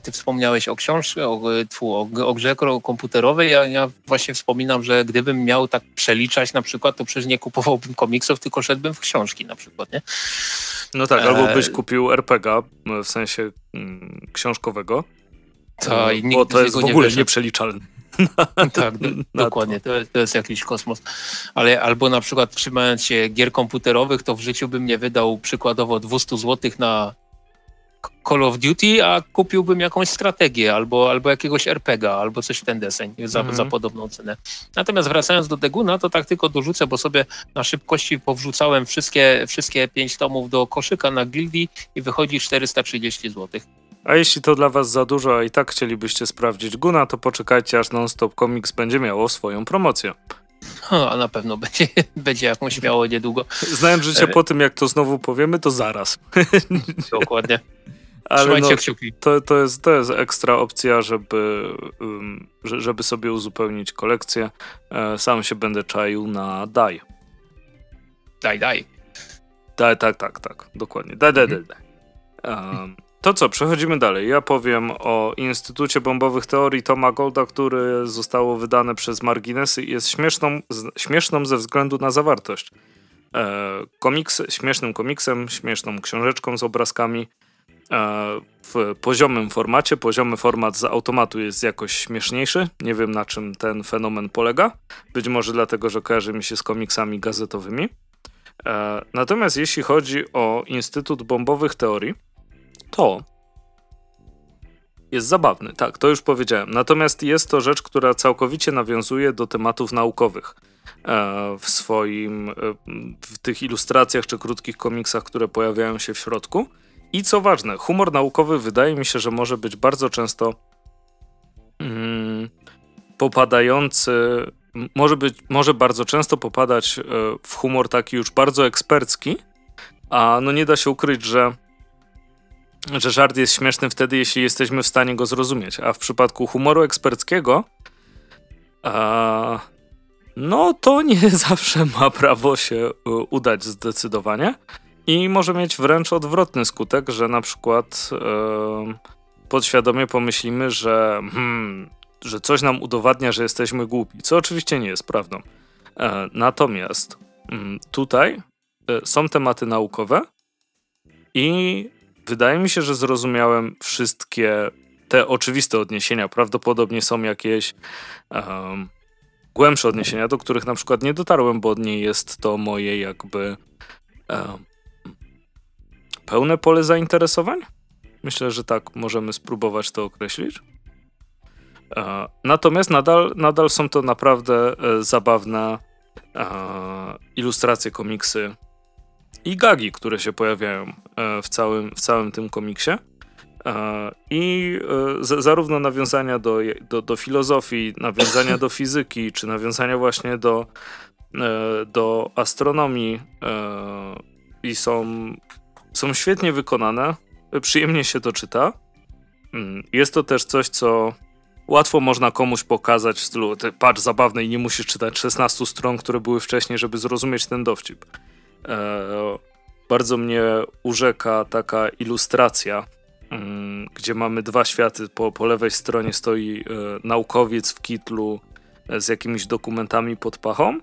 ty wspomniałeś o książce, o, o, o grze komputerowej. Ja, ja właśnie wspominam, że gdybym miał tak przeliczać na przykład, to przecież nie kupowałbym komiksów, tylko szedłbym w książki na przykład, nie? No tak, albo e, byś kupił RPG, w sensie mm, książkowego. To, no, bo to jest w ogóle nie nieprzeliczalne. tak, do, dokładnie, to, to jest jakiś kosmos. Ale albo na przykład trzymając się gier komputerowych, to w życiu bym nie wydał przykładowo 200 zł na Call of Duty, a kupiłbym jakąś strategię albo, albo jakiegoś RPGa, albo coś w ten deseń za, -hmm. za podobną cenę. Natomiast wracając do Deguna, to tak tylko dorzucę, bo sobie na szybkości powrzucałem wszystkie, wszystkie pięć tomów do koszyka na Gildii i wychodzi 430 zł. A jeśli to dla was za dużo, a i tak chcielibyście sprawdzić Guna, to poczekajcie aż Non-Stop Comics będzie miało swoją promocję. a na pewno będzie, będzie jakąś miało niedługo. Znając życie e... po tym, jak to znowu powiemy, to zaraz. Dokładnie. Ale no, to, to, jest, to jest ekstra opcja, żeby, żeby sobie uzupełnić kolekcję. E, sam się będę czaił na daj. Daj, daj. Daj, tak, tak, tak. Dokładnie. Daj, daj, daj. daj. Um, to co, przechodzimy dalej. Ja powiem o Instytucie Bombowych Teorii Toma Golda, który zostało wydane przez Marginesy i jest śmieszną, śmieszną ze względu na zawartość. E, komiks, śmiesznym komiksem, śmieszną książeczką z obrazkami e, w poziomym formacie. Poziomy format z automatu jest jakoś śmieszniejszy. Nie wiem na czym ten fenomen polega. Być może dlatego, że kojarzy mi się z komiksami gazetowymi. E, natomiast jeśli chodzi o Instytut Bombowych Teorii, to jest zabawny, tak, to już powiedziałem. Natomiast jest to rzecz, która całkowicie nawiązuje do tematów naukowych e, w swoim, e, w tych ilustracjach czy krótkich komiksach, które pojawiają się w środku. I co ważne, humor naukowy wydaje mi się, że może być bardzo często mm, popadający, może, być, może bardzo często popadać w humor taki już bardzo ekspercki, a no nie da się ukryć, że że żart jest śmieszny wtedy, jeśli jesteśmy w stanie go zrozumieć. A w przypadku humoru eksperckiego, a, no to nie zawsze ma prawo się e, udać zdecydowanie. I może mieć wręcz odwrotny skutek, że na przykład e, podświadomie pomyślimy, że, hmm, że coś nam udowadnia, że jesteśmy głupi, co oczywiście nie jest prawdą. E, natomiast mm, tutaj e, są tematy naukowe i Wydaje mi się, że zrozumiałem wszystkie te oczywiste odniesienia. Prawdopodobnie są jakieś um, głębsze odniesienia, do których na przykład nie dotarłem, bo nie jest to moje jakby um, pełne pole zainteresowań. Myślę, że tak możemy spróbować to określić. E, natomiast nadal, nadal są to naprawdę e, zabawne e, ilustracje, komiksy i gagi, które się pojawiają e, w całym, w całym tym komiksie. E, I e, zarówno nawiązania do, do, do filozofii, nawiązania do fizyki, czy nawiązania właśnie do, do astronomii i są, są świetnie wykonane. Przyjemnie się to czyta. Mm, jest to też coś, co łatwo można komuś pokazać w stylu patrz zabawne i nie musisz czytać 16 stron, które były wcześniej, żeby zrozumieć ten dowcip. E, bardzo mnie urzeka taka ilustracja, mm, gdzie mamy dwa światy. Po, po lewej stronie stoi e, naukowiec w kitlu e, z jakimiś dokumentami pod pachą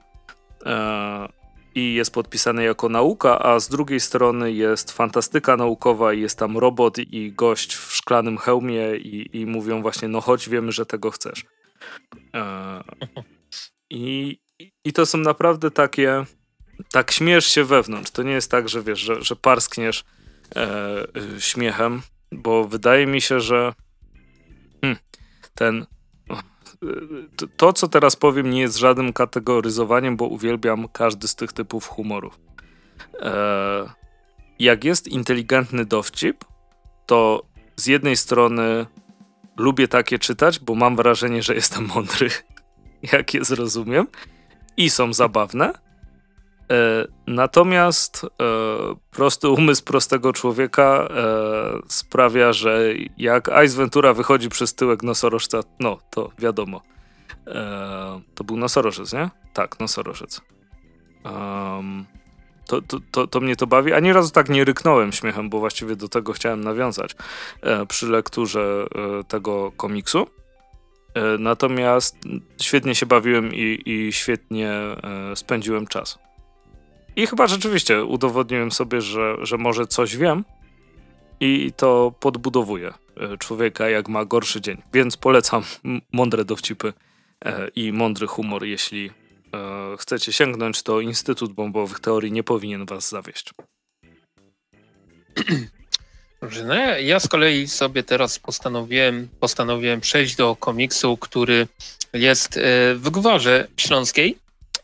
i jest podpisany jako nauka, a z drugiej strony jest fantastyka naukowa i jest tam robot i gość w szklanym hełmie i, i mówią właśnie, no chodź, wiemy, że tego chcesz. I, I to są naprawdę takie tak śmiesz się wewnątrz. To nie jest tak, że wiesz, że, że parskniesz e, y, śmiechem, bo wydaje mi się, że hmm, ten y, to, co teraz powiem, nie jest żadnym kategoryzowaniem, bo uwielbiam każdy z tych typów humorów. E, jak jest inteligentny dowcip, to z jednej strony lubię takie czytać, bo mam wrażenie, że jestem mądry, jak je zrozumiem, i są zabawne. E, natomiast e, prosty umysł prostego człowieka e, sprawia, że jak Ice Ventura wychodzi przez tyłek nosorożca, no to wiadomo. to był nosorożec, nie? Tak, nosorożec. Um, to, to, to, to, mnie to bawi. Ani razu tak nie ryknąłem śmiechem, bo właściwie do tego chciałem nawiązać przy lekturze tego komiksu. Natomiast świetnie się bawiłem i, i świetnie spędziłem czas. I chyba rzeczywiście udowodniłem sobie, że, że może coś wiem i to podbudowuje e, człowieka, jak ma gorszy dzień. Więc polecam mądre dowcipy e, i mądry humor, jeśli e, chcecie sięgnąć, to Instytut Bombowych Teorii nie powinien was zawieść. Dobrze, no ja, ja z kolei sobie teraz postanowiłem, postanowiłem przejść do komiksu, który jest w Gwarze Śląskiej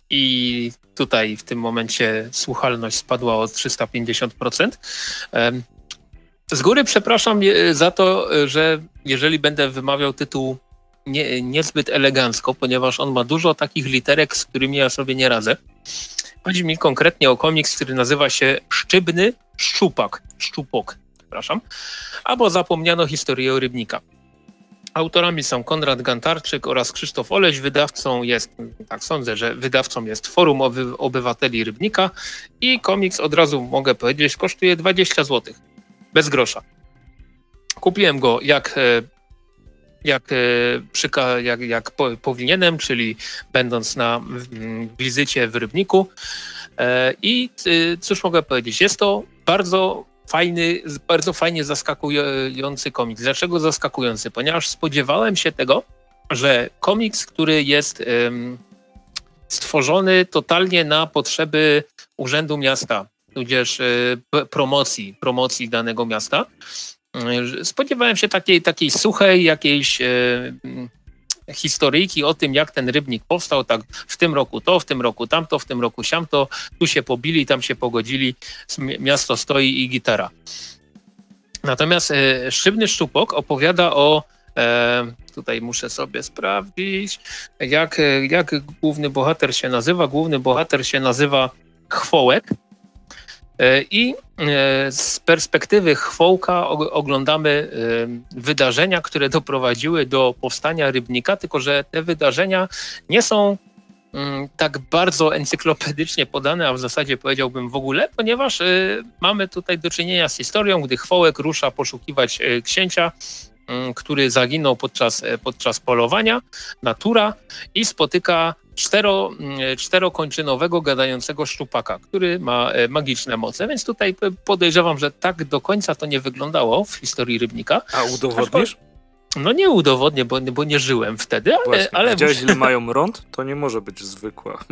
i tutaj w tym momencie słuchalność spadła o 350%. Z góry przepraszam za to, że jeżeli będę wymawiał tytuł nie, niezbyt elegancko, ponieważ on ma dużo takich literek, z którymi ja sobie nie radzę. Chodzi mi konkretnie o komiks, który nazywa się Szczybny Szczupak, Szczupok, przepraszam, albo Zapomniano historię rybnika. Autorami są Konrad Gantarczyk oraz Krzysztof Oleś. Wydawcą jest, tak sądzę, że wydawcą jest Forum Obywateli Rybnika i komiks od razu mogę powiedzieć kosztuje 20 zł. Bez grosza. Kupiłem go jak, e, jak, e, jak, jak powinienem, czyli będąc na wizycie w Rybniku. E, I cóż mogę powiedzieć? Jest to bardzo fajny, bardzo fajnie zaskakujący komiks. Dlaczego zaskakujący? Ponieważ spodziewałem się tego, że komiks, który jest stworzony totalnie na potrzeby Urzędu Miasta, tudzież y, promocji, promocji danego miasta, y, spodziewałem się takiej, takiej suchej jakiejś y, historyjki o tym, jak ten rybnik powstał, tak w tym roku to, w tym roku tamto, w tym roku siamto, tu się pobili, tam się pogodzili, miasto stoi i gitara. Natomiast e, Szybny Szczupok opowiada o, e, Tutaj muszę sobie sprawdzić, jak, jak główny bohater się nazywa. Główny bohater się nazywa Chwołek. E, I e, z perspektywy Chwołka oglądamy e, wydarzenia, które doprowadziły do powstania Rybnika, tylko że te wydarzenia nie są mm, tak bardzo encyklopedycznie podane, a w zasadzie powiedziałbym w ogóle, ponieważ mamy tutaj do czynienia z historią, gdy Chwołek rusza poszukiwać księcia, mm, który zaginął podczas, podczas polowania, natura i spotyka cztero, mm, czterokończynowego gadającego szczupaka, który ma e, magiczne moce, więc tutaj podejrzewam, że tak do końca to nie wyglądało w historii Rybnika. A udowodnisz? No nie udowodnię, bo, bo nie żyłem wtedy, ale... Właśnie, ale widziałeś ile mają rąd? To nie może być zwykła.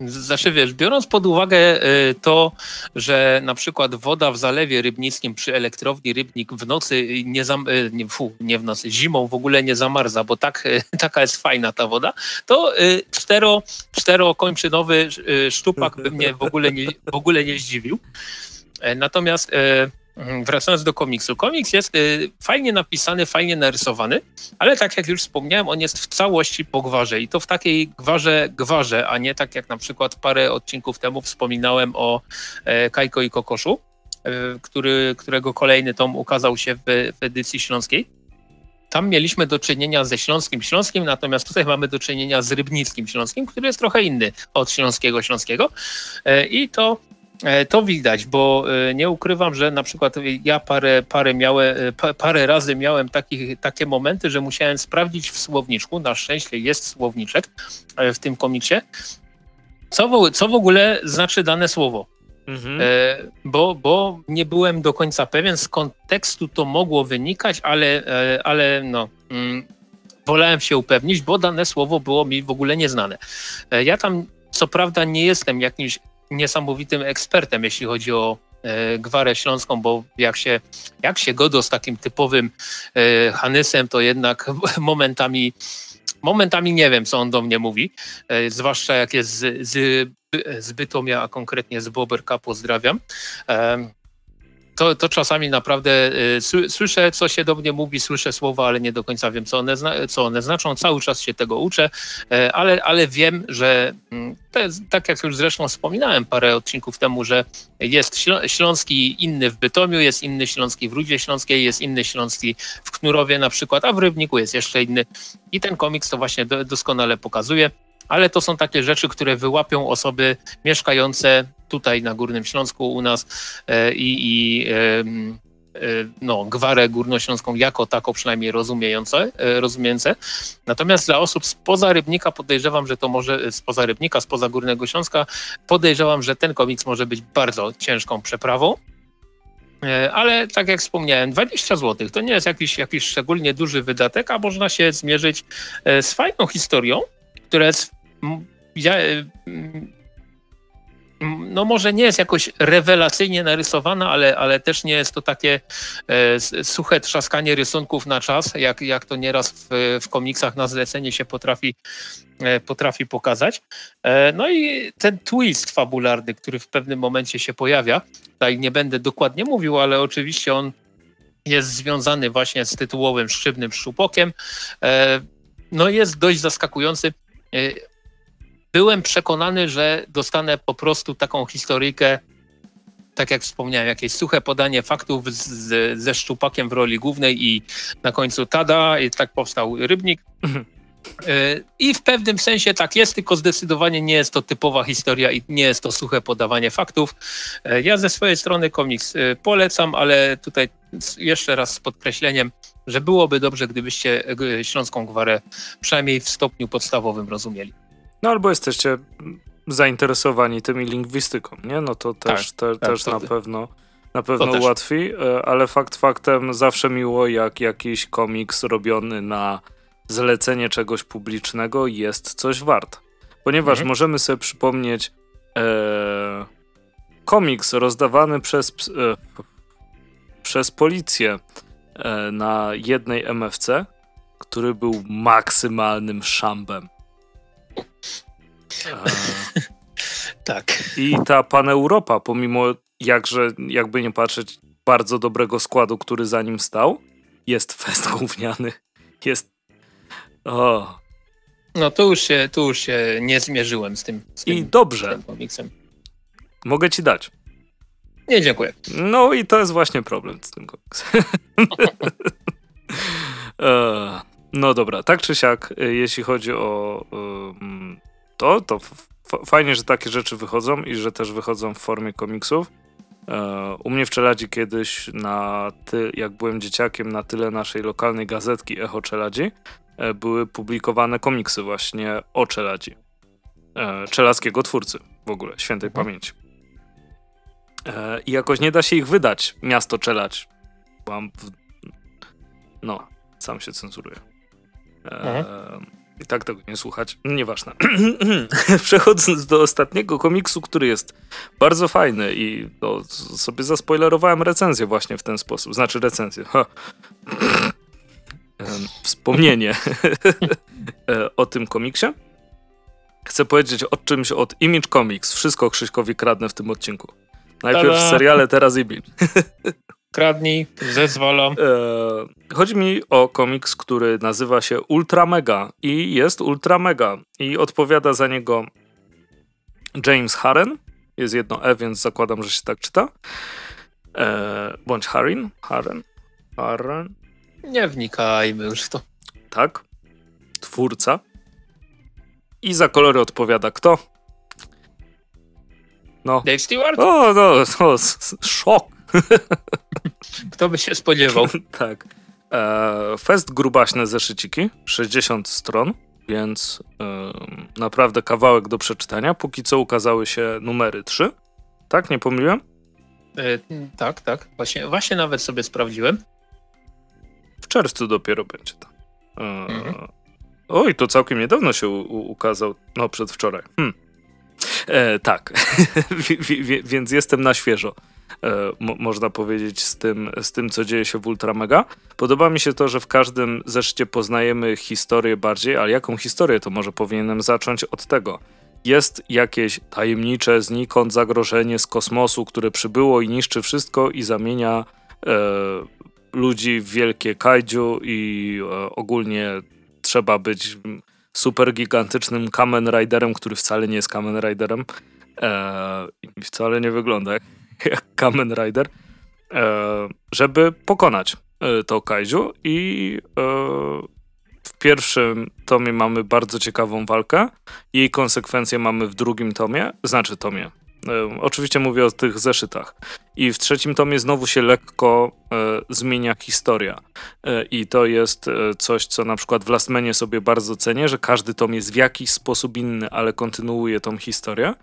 Znaczy wiesz, biorąc pod uwagę y, to, że na przykład woda w zalewie rybnickim przy elektrowni Rybnik w nocy nie, zam, y, nie, fu, nie w nocy, zimą w ogóle nie zamarza, bo tak, taka jest fajna ta woda, to y, cztero, czterokończynowy szczupak by mnie w ogóle nie, w ogóle nie zdziwił. E, natomiast wracając do komiksu. Komiks jest y, fajnie napisany, fajnie narysowany, ale tak jak już wspomniałem, on jest w całości po gwarze i to w takiej gwarze gwarze, a nie tak jak na przykład parę odcinków temu wspominałem o e, Kajko i Kokoszu, e, który, którego kolejny tom ukazał się w, w edycji śląskiej. Tam mieliśmy do czynienia ze Śląskim Śląskim, natomiast tutaj mamy do czynienia z Rybnickim Śląskim, który jest trochę inny od Śląskiego Śląskiego. E, I to to widać, bo e, nie ukrywam, że na przykład ja parę, parę, miałem, parę razy miałem taki, takie momenty, że musiałem sprawdzić w słowniczku. Na szczęście jest słowniczek e, w tym komiksie. Co w, co w ogóle znaczy dane słowo? Mhm. bo, bo nie byłem do końca pewien, z kontekstu to mogło wynikać, ale, ale no. Mm, wolałem się upewnić, bo dane słowo było mi w ogóle nieznane. Ja tam co prawda nie jestem jakimś niesamowitym ekspertem, jeśli chodzi o e, gwarę śląską, bo jak się, jak się godo z takim typowym e, Hanysem, to jednak momentami momentami nie wiem, co on do mnie mówi, e, zwłaszcza jak jest z, z, z Bytomia, a konkretnie z Boberka, pozdrawiam to, to czasami naprawdę y, słyszę, co się do mnie mówi, słyszę słowa, ale nie do końca wiem, co one, co one znaczą. Cały czas się tego uczę, y, ale, ale wiem, że mm, jest, tak jak już zresztą wspominałem parę odcinków temu, że jest śląski inny w Bytomiu, jest inny śląski w Rudzie Śląskiej, jest inny śląski w Knurowie na przykład, a w Rybniku jest jeszcze inny. I ten komiks to właśnie do, doskonale pokazuje ale to są takie rzeczy, które wyłapią osoby mieszkające tutaj na Górnym Śląsku u nas e, i, i e, no, gwarę górnośląską jako tako przynajmniej rozumiejące, e, rozumiejące. Natomiast dla osób spoza Rybnika podejrzewam, że to może, spoza Rybnika, spoza Górnego Śląska, podejrzewam, że ten komiks może być bardzo ciężką przeprawą. Ale tak jak wspomniałem, 20 zł to nie jest jakiś, jakiś szczególnie duży wydatek, a można się zmierzyć z fajną historią, która jest ja, no może nie jest jakoś rewelacyjnie narysowana, ale, ale też nie jest to takie e, suche trzaskanie rysunków na czas, jak, jak to nieraz w, w komiksach na zlecenie się potrafi, e, potrafi pokazać. E, no i ten twist fabularny, który w pewnym momencie się pojawia, tutaj nie będę dokładnie mówił, ale oczywiście on jest związany właśnie z tytułowym szczypnym szczupokiem. E, no jest dość zaskakujący e, byłem przekonany, że dostanę po prostu taką historyjkę, tak jak wspomniałem, jakieś suche podanie faktów z, ze szczupakiem w roli głównej i na końcu tada, i tak powstał Rybnik. Mhm. E, I w pewnym sensie tak jest, tylko zdecydowanie nie jest to typowa historia i nie jest to suche podawanie faktów. E, ja ze swojej strony komiks e, polecam, ale tutaj jeszcze raz z podkreśleniem, że byłoby dobrze, gdybyście Śląską Gwarę przynajmniej w stopniu podstawowym rozumieli. No albo jesteście zainteresowani tymi lingwistyką, nie? No to też, tak, te, tak, też na pewno na pewno ułatwi, e, ale fakt faktem zawsze miło, jak jakiś komiks robiony na zlecenie czegoś publicznego jest coś wart. Ponieważ mhm. możemy sobie przypomnieć e, komiks rozdawany przez, e, przez policję e, na jednej MFC, który był maksymalnym szambem. Tak. I ta Paneuropa, pomimo jakże, jakby nie patrzeć, bardzo dobrego składu, który za nim stał, jest fest gówniany. Jest O. No tu już się, tu już się nie zmierzyłem z tym, z I tym, z dobrze, tym komiksem. mogę ci dać. Nie, dziękuję. No i to jest właśnie problem z tym komiksem. E, no dobra, tak czy siak, e, jeśli chodzi o ym, to, to f- fajnie, że takie rzeczy wychodzą i że też wychodzą w formie komiksów. E, U mnie w Czeladzi kiedyś, na ty, jak byłem dzieciakiem, na tyle naszej lokalnej gazetki Echo Czeladzi, e, były publikowane komiksy właśnie o Czeladzi. E, Czelackiego twórcy w ogóle, świętej Mhm. pamięci. I jakoś nie da się ich wydać, miasto Czelać. Mam w... No, sam się cenzuruję. E, I tak tego nie słuchać. Nieważne. Przechodząc do ostatniego komiksu, który jest bardzo fajny i no, s- sobie zaspoilerowałem recenzję właśnie w ten sposób. Znaczy recenzję. Ha. Em, Wspomnienie e, o tym komiksie. Chcę powiedzieć o czymś od Image Comics. Wszystko Krzyśkowi kradnę w tym odcinku. Najpierw Tada! seriale, teraz Image. Kradnij, zezwalam. E, chodzi mi o komiks, który nazywa się Ultra Mega i jest Ultra Mega i odpowiada za niego James Harren. Jest jedno E, więc zakładam, że się tak czyta. E, bądź Harren. Harren. Harren. Nie wnikajmy już w to. Tak. Twórca. I za kolory odpowiada kto? No. Dave Stewart? O, no, no, szok. Kto by się spodziewał? tak. E, fest grubaśne zeszyciki, 60 stron, więc em, naprawdę kawałek do przeczytania. Póki co ukazały się numery 3. Tak, nie pomyliłem? E, tak, tak. Właśnie, właśnie nawet sobie sprawdziłem. W czerwcu dopiero będzie to. E, Mhm. Oj, to całkiem niedawno się u, u, ukazał. No, przedwczoraj. Hmm. E, tak, Wi- wi- wi- więc jestem na świeżo. E, mo, można powiedzieć z tym, z tym, co dzieje się w Ultramega. Podoba mi się to, że w każdym zeszcie poznajemy historię bardziej, ale jaką historię, to może powinienem zacząć od tego. Jest jakieś tajemnicze znikąd zagrożenie z kosmosu, które przybyło i niszczy wszystko i zamienia e, ludzi w wielkie kaiju i e, ogólnie trzeba być super gigantycznym Kamen Riderem, który wcale nie jest Kamen Riderem e, wcale nie wygląda jak, jak Kamen Rider, e, żeby pokonać e, to kaiju i e, w pierwszym tomie mamy bardzo ciekawą walkę. Jej konsekwencje mamy w drugim tomie, znaczy tomie. Oczywiście mówię o tych zeszytach. I w trzecim tomie znowu się lekko zmienia historia. I to jest coś, co na przykład w Lastmanie sobie bardzo cenię, że każdy tom jest w jakiś sposób inny, ale kontynuuje tą historię.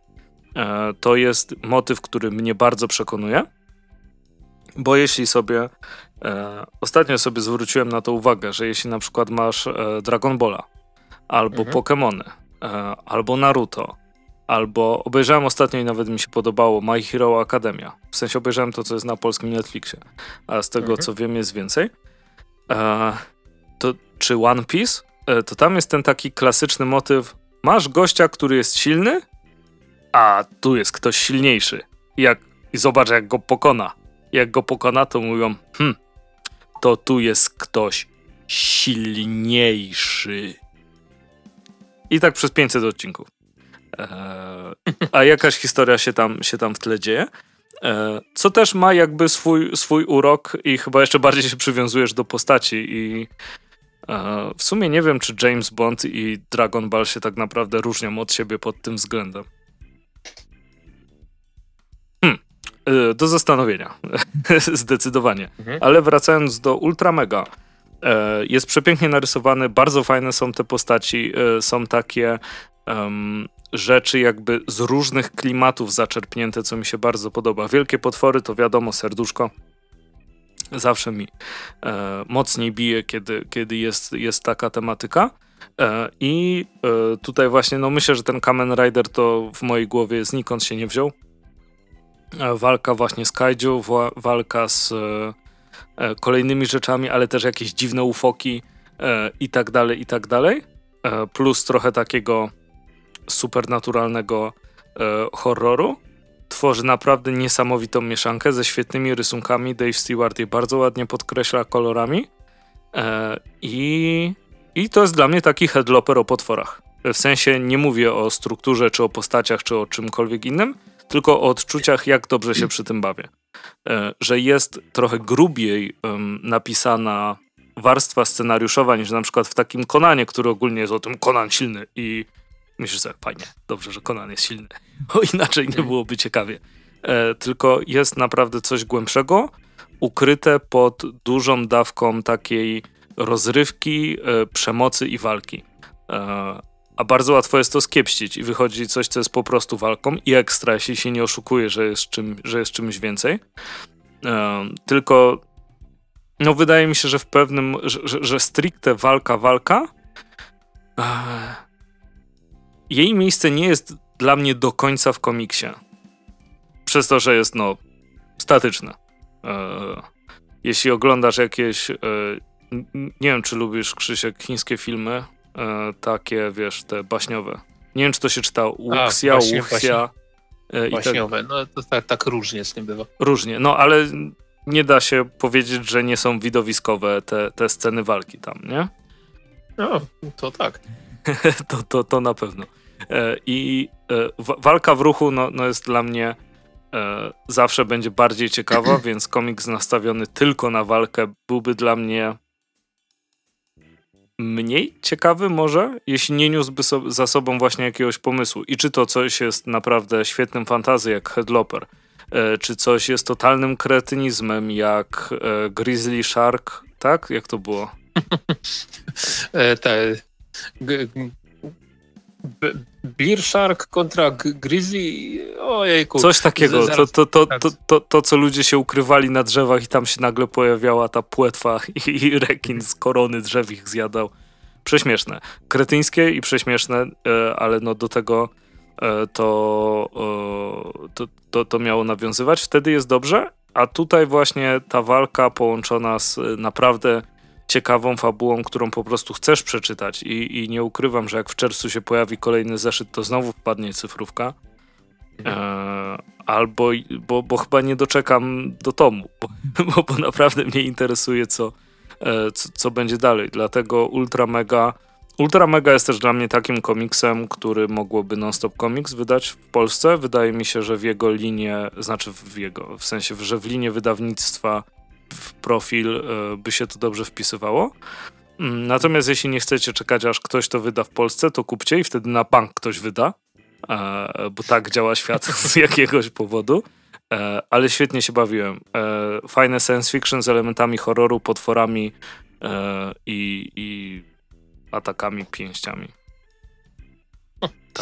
E, to jest motyw, który mnie bardzo przekonuje. Bo jeśli sobie. E, ostatnio sobie zwróciłem na to uwagę, że jeśli na przykład masz e, Dragon Balla, albo Mhm. Pokémony, albo Naruto, albo obejrzałem ostatnio i nawet mi się podobało My Hero Academia. W sensie obejrzałem to, co jest na polskim Netflixie, a z tego Mhm. co wiem jest więcej. To czy One Piece? To tam jest ten taki klasyczny motyw. Masz gościa, który jest silny, a tu jest ktoś silniejszy. Jak, I zobacz, jak go pokona. Jak go pokona, to mówią, hm, to tu jest ktoś silniejszy. I tak przez 500 odcinków. Eee, a jakaś historia się tam, się tam w tle dzieje. Eee, co też ma jakby swój, swój urok i chyba jeszcze bardziej się przywiązujesz do postaci i eee, w sumie nie wiem, czy James Bond i Dragon Ball się tak naprawdę różnią od siebie pod tym względem. Do zastanowienia. Zdecydowanie. Mhm. Ale wracając do Ultra Mega. E, jest przepięknie narysowany, bardzo fajne są te postaci, e, są takie em, rzeczy jakby z różnych klimatów zaczerpnięte, co mi się bardzo podoba. Wielkie potwory to wiadomo, serduszko zawsze mi e, mocniej bije, kiedy, kiedy jest, jest taka tematyka. E, I e, tutaj właśnie, no myślę, że ten Kamen Rider to w mojej głowie znikąd się nie wziął. E, walka właśnie z kaiju, wa- walka z e, e, kolejnymi rzeczami, ale też jakieś dziwne ufoki i tak dalej, i tak dalej. Plus trochę takiego supernaturalnego horroru. Tworzy naprawdę niesamowitą mieszankę ze świetnymi rysunkami. Dave Stewart je bardzo ładnie podkreśla kolorami. I I to jest dla mnie taki headloper o potworach. W sensie nie mówię o strukturze, czy o postaciach, czy o czymkolwiek innym, tylko o odczuciach, jak dobrze się przy tym bawię. E, że jest trochę grubiej napisana warstwa scenariuszowa niż na przykład w takim Konanie, który ogólnie jest o tym Konan silny i myślisz sobie, fajnie, dobrze, że Konan jest silny, bo inaczej nie byłoby ciekawie. E, tylko jest naprawdę coś głębszego, ukryte pod dużą dawką takiej rozrywki, e, przemocy i walki. A bardzo łatwo jest to skiepścić i wychodzi coś, co jest po prostu walką i ekstra, jeśli się nie oszukuje, że jest, czym, że jest czymś więcej. Tylko no wydaje mi się, że w pewnym, że, że, że stricte walka, walka e, jej miejsce nie jest dla mnie do końca w komiksie. Przez to, że jest no statyczne. E, jeśli oglądasz jakieś e, nie wiem, czy lubisz, Krzysiek, chińskie filmy, e, takie, wiesz, te baśniowe. Nie wiem, czy to się czyta Wuxia. E, baśniowe, tak, no to tak, tak różnie z tym bywa. Różnie, no ale nie da się powiedzieć, że nie są widowiskowe te, te sceny walki tam, nie? No, to tak. to, to, to na pewno. E, I e, walka w ruchu no, no jest dla mnie e, zawsze będzie bardziej ciekawa, więc komiks nastawiony tylko na walkę byłby dla mnie mniej ciekawy może, jeśli nie niósłby so za sobą właśnie jakiegoś pomysłu. I czy to coś jest naprawdę świetnym fantazją jak Headloper, e, czy coś jest totalnym kretynizmem jak e, Grizzly Shark, tak? Jak to było? e, Beer Shark kontra Grizzly, ojejku. Coś takiego, to, to, to, to, to, to, co ludzie się ukrywali na drzewach i tam się nagle pojawiała ta płetwa i, i rekin z korony drzew ich zjadał. Prześmieszne. Kretyńskie i prześmieszne, e, ale no do tego e, to, to, to, to miało nawiązywać. Wtedy jest dobrze, a tutaj właśnie ta walka połączona z naprawdę ciekawą fabułą, którą po prostu chcesz przeczytać i, i nie ukrywam, że jak w czerwcu się pojawi kolejny zeszyt, to znowu wpadnie cyfrówka. Mhm. E, albo, bo, bo chyba nie doczekam do tomu, bo, bo, naprawdę mnie interesuje, co, e, co, co, będzie dalej. Dlatego Ultra Mega. Ultra Mega jest też dla mnie takim komiksem, który mogłoby Non-Stop Comics wydać w Polsce. Wydaje mi się, że w jego linie, znaczy w jego, w sensie, że w linie wydawnictwa w profil e, by się to dobrze wpisywało. Mm, natomiast jeśli nie chcecie czekać, aż ktoś to wyda w Polsce, to kupcie i wtedy na bank ktoś wyda, e, bo tak działa świat z jakiegoś powodu. E, ale świetnie się bawiłem. Fajne science fiction z elementami horroru, potworami i, i atakami pięściami.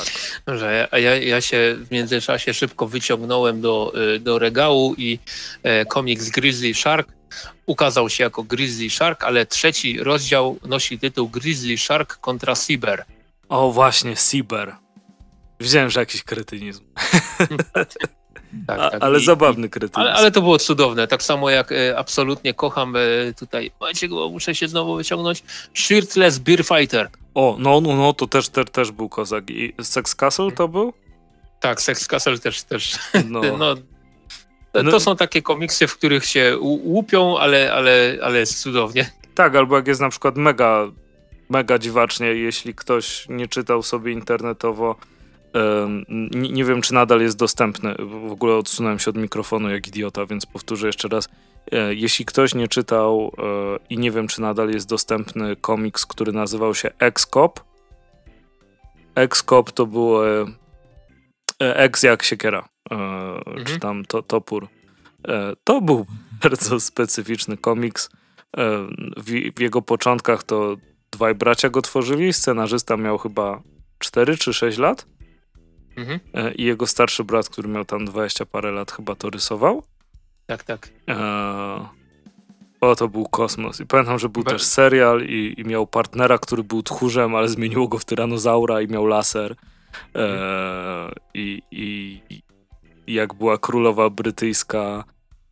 Tak. Dobrze, ja, ja się w międzyczasie szybko wyciągnąłem do, do regału i e, komiks Grizzly Shark ukazał się jako Grizzly Shark, ale trzeci rozdział nosi tytuł Grizzly Shark kontra Cyber. O właśnie, Cyber. Widziałem, że jakiś kretynizm. Tak, tak. Ale I, zabawny kretynizm. Ale, ale, to było cudowne. Tak samo jak e, absolutnie kocham e, tutaj, macie go, muszę się znowu wyciągnąć, Shirtless Beer Fighter. O, no, no, no, to też, też, też był kozak. I Sex Castle to był? Tak, Sex Castle też, też. No. no to, no. są takie komiksy, w których się łupią, ale, ale, ale jest cudownie. Tak, albo jak jest na przykład mega, mega dziwacznie, jeśli ktoś nie czytał sobie internetowo, nie, nie, wiem, czy nadal jest dostępny. W ogóle odsunąłem się od mikrofonu jak idiota, więc powtórzę jeszcze raz. E, jeśli ktoś nie czytał e, i nie wiem, czy nadal jest dostępny komiks, który nazywał się X-Cop. X-Cop to było e, X jak siekiera, mhm. czy tam to, topór. To był bardzo specyficzny komiks. W, w, jego początkach to dwaj bracia go tworzyli. Scenarzysta miał chyba 4 czy 6 lat. Mhm. I jego starszy brat, który miał tam 20 parę lat, chyba to rysował. Tak, tak. o, to był kosmos. I pamiętam, że był Be też serial i, i, miał partnera, który był tchórzem, ale zmieniło go w tyranozaura i miał laser. E, i, i, i, jak była królowa brytyjska,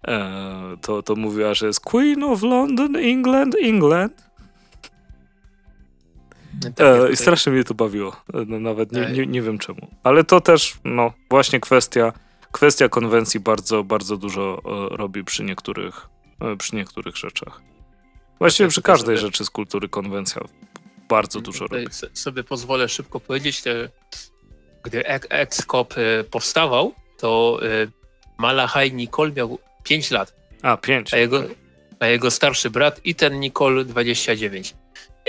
e, to, to mówiła, że jest Queen of London, England, England. Tak, e, I strasznie mnie to bawiło. No, nawet nie, nie, nie wiem czemu. Ale to też, no, właśnie kwestia kwestia konwencji bardzo, bardzo dużo e, robi przy niektórych, e, przy niektórych rzeczach. Właściwie przy każdej rzeczy z kultury konwencja bardzo dużo Tutaj robi. sobie pozwolę szybko powiedzieć, gdy Ex- Excop powstawał, to Malachaj Nicole miał 5 lat, A, pięć. a jego, a jego starszy brat i ten Nicole 29.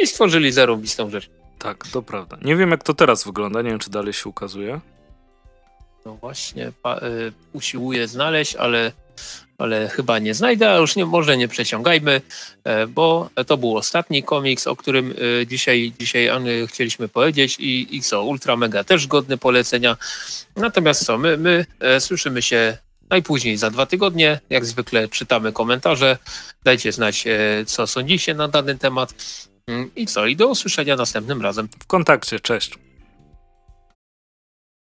I stworzyli zarąbistą rzecz. Tak, to prawda. Nie wiem, jak to teraz wygląda, nie wiem, czy dalej się ukazuje. No właśnie, pa, y, usiłuję znaleźć, ale, ale chyba nie znajdę, a już nie, może nie przeciągajmy, e, bo to był ostatni komiks, o którym y, dzisiaj, dzisiaj Any chcieliśmy powiedzieć i, i co, Ultra Mega też godny polecenia. Natomiast co, my, my e, słyszymy się najpóźniej za dwa tygodnie, jak zwykle czytamy komentarze, dajcie znać, e, co sądzicie na dany temat i co, i do usłyszenia następnym razem. W kontakcie, cześć.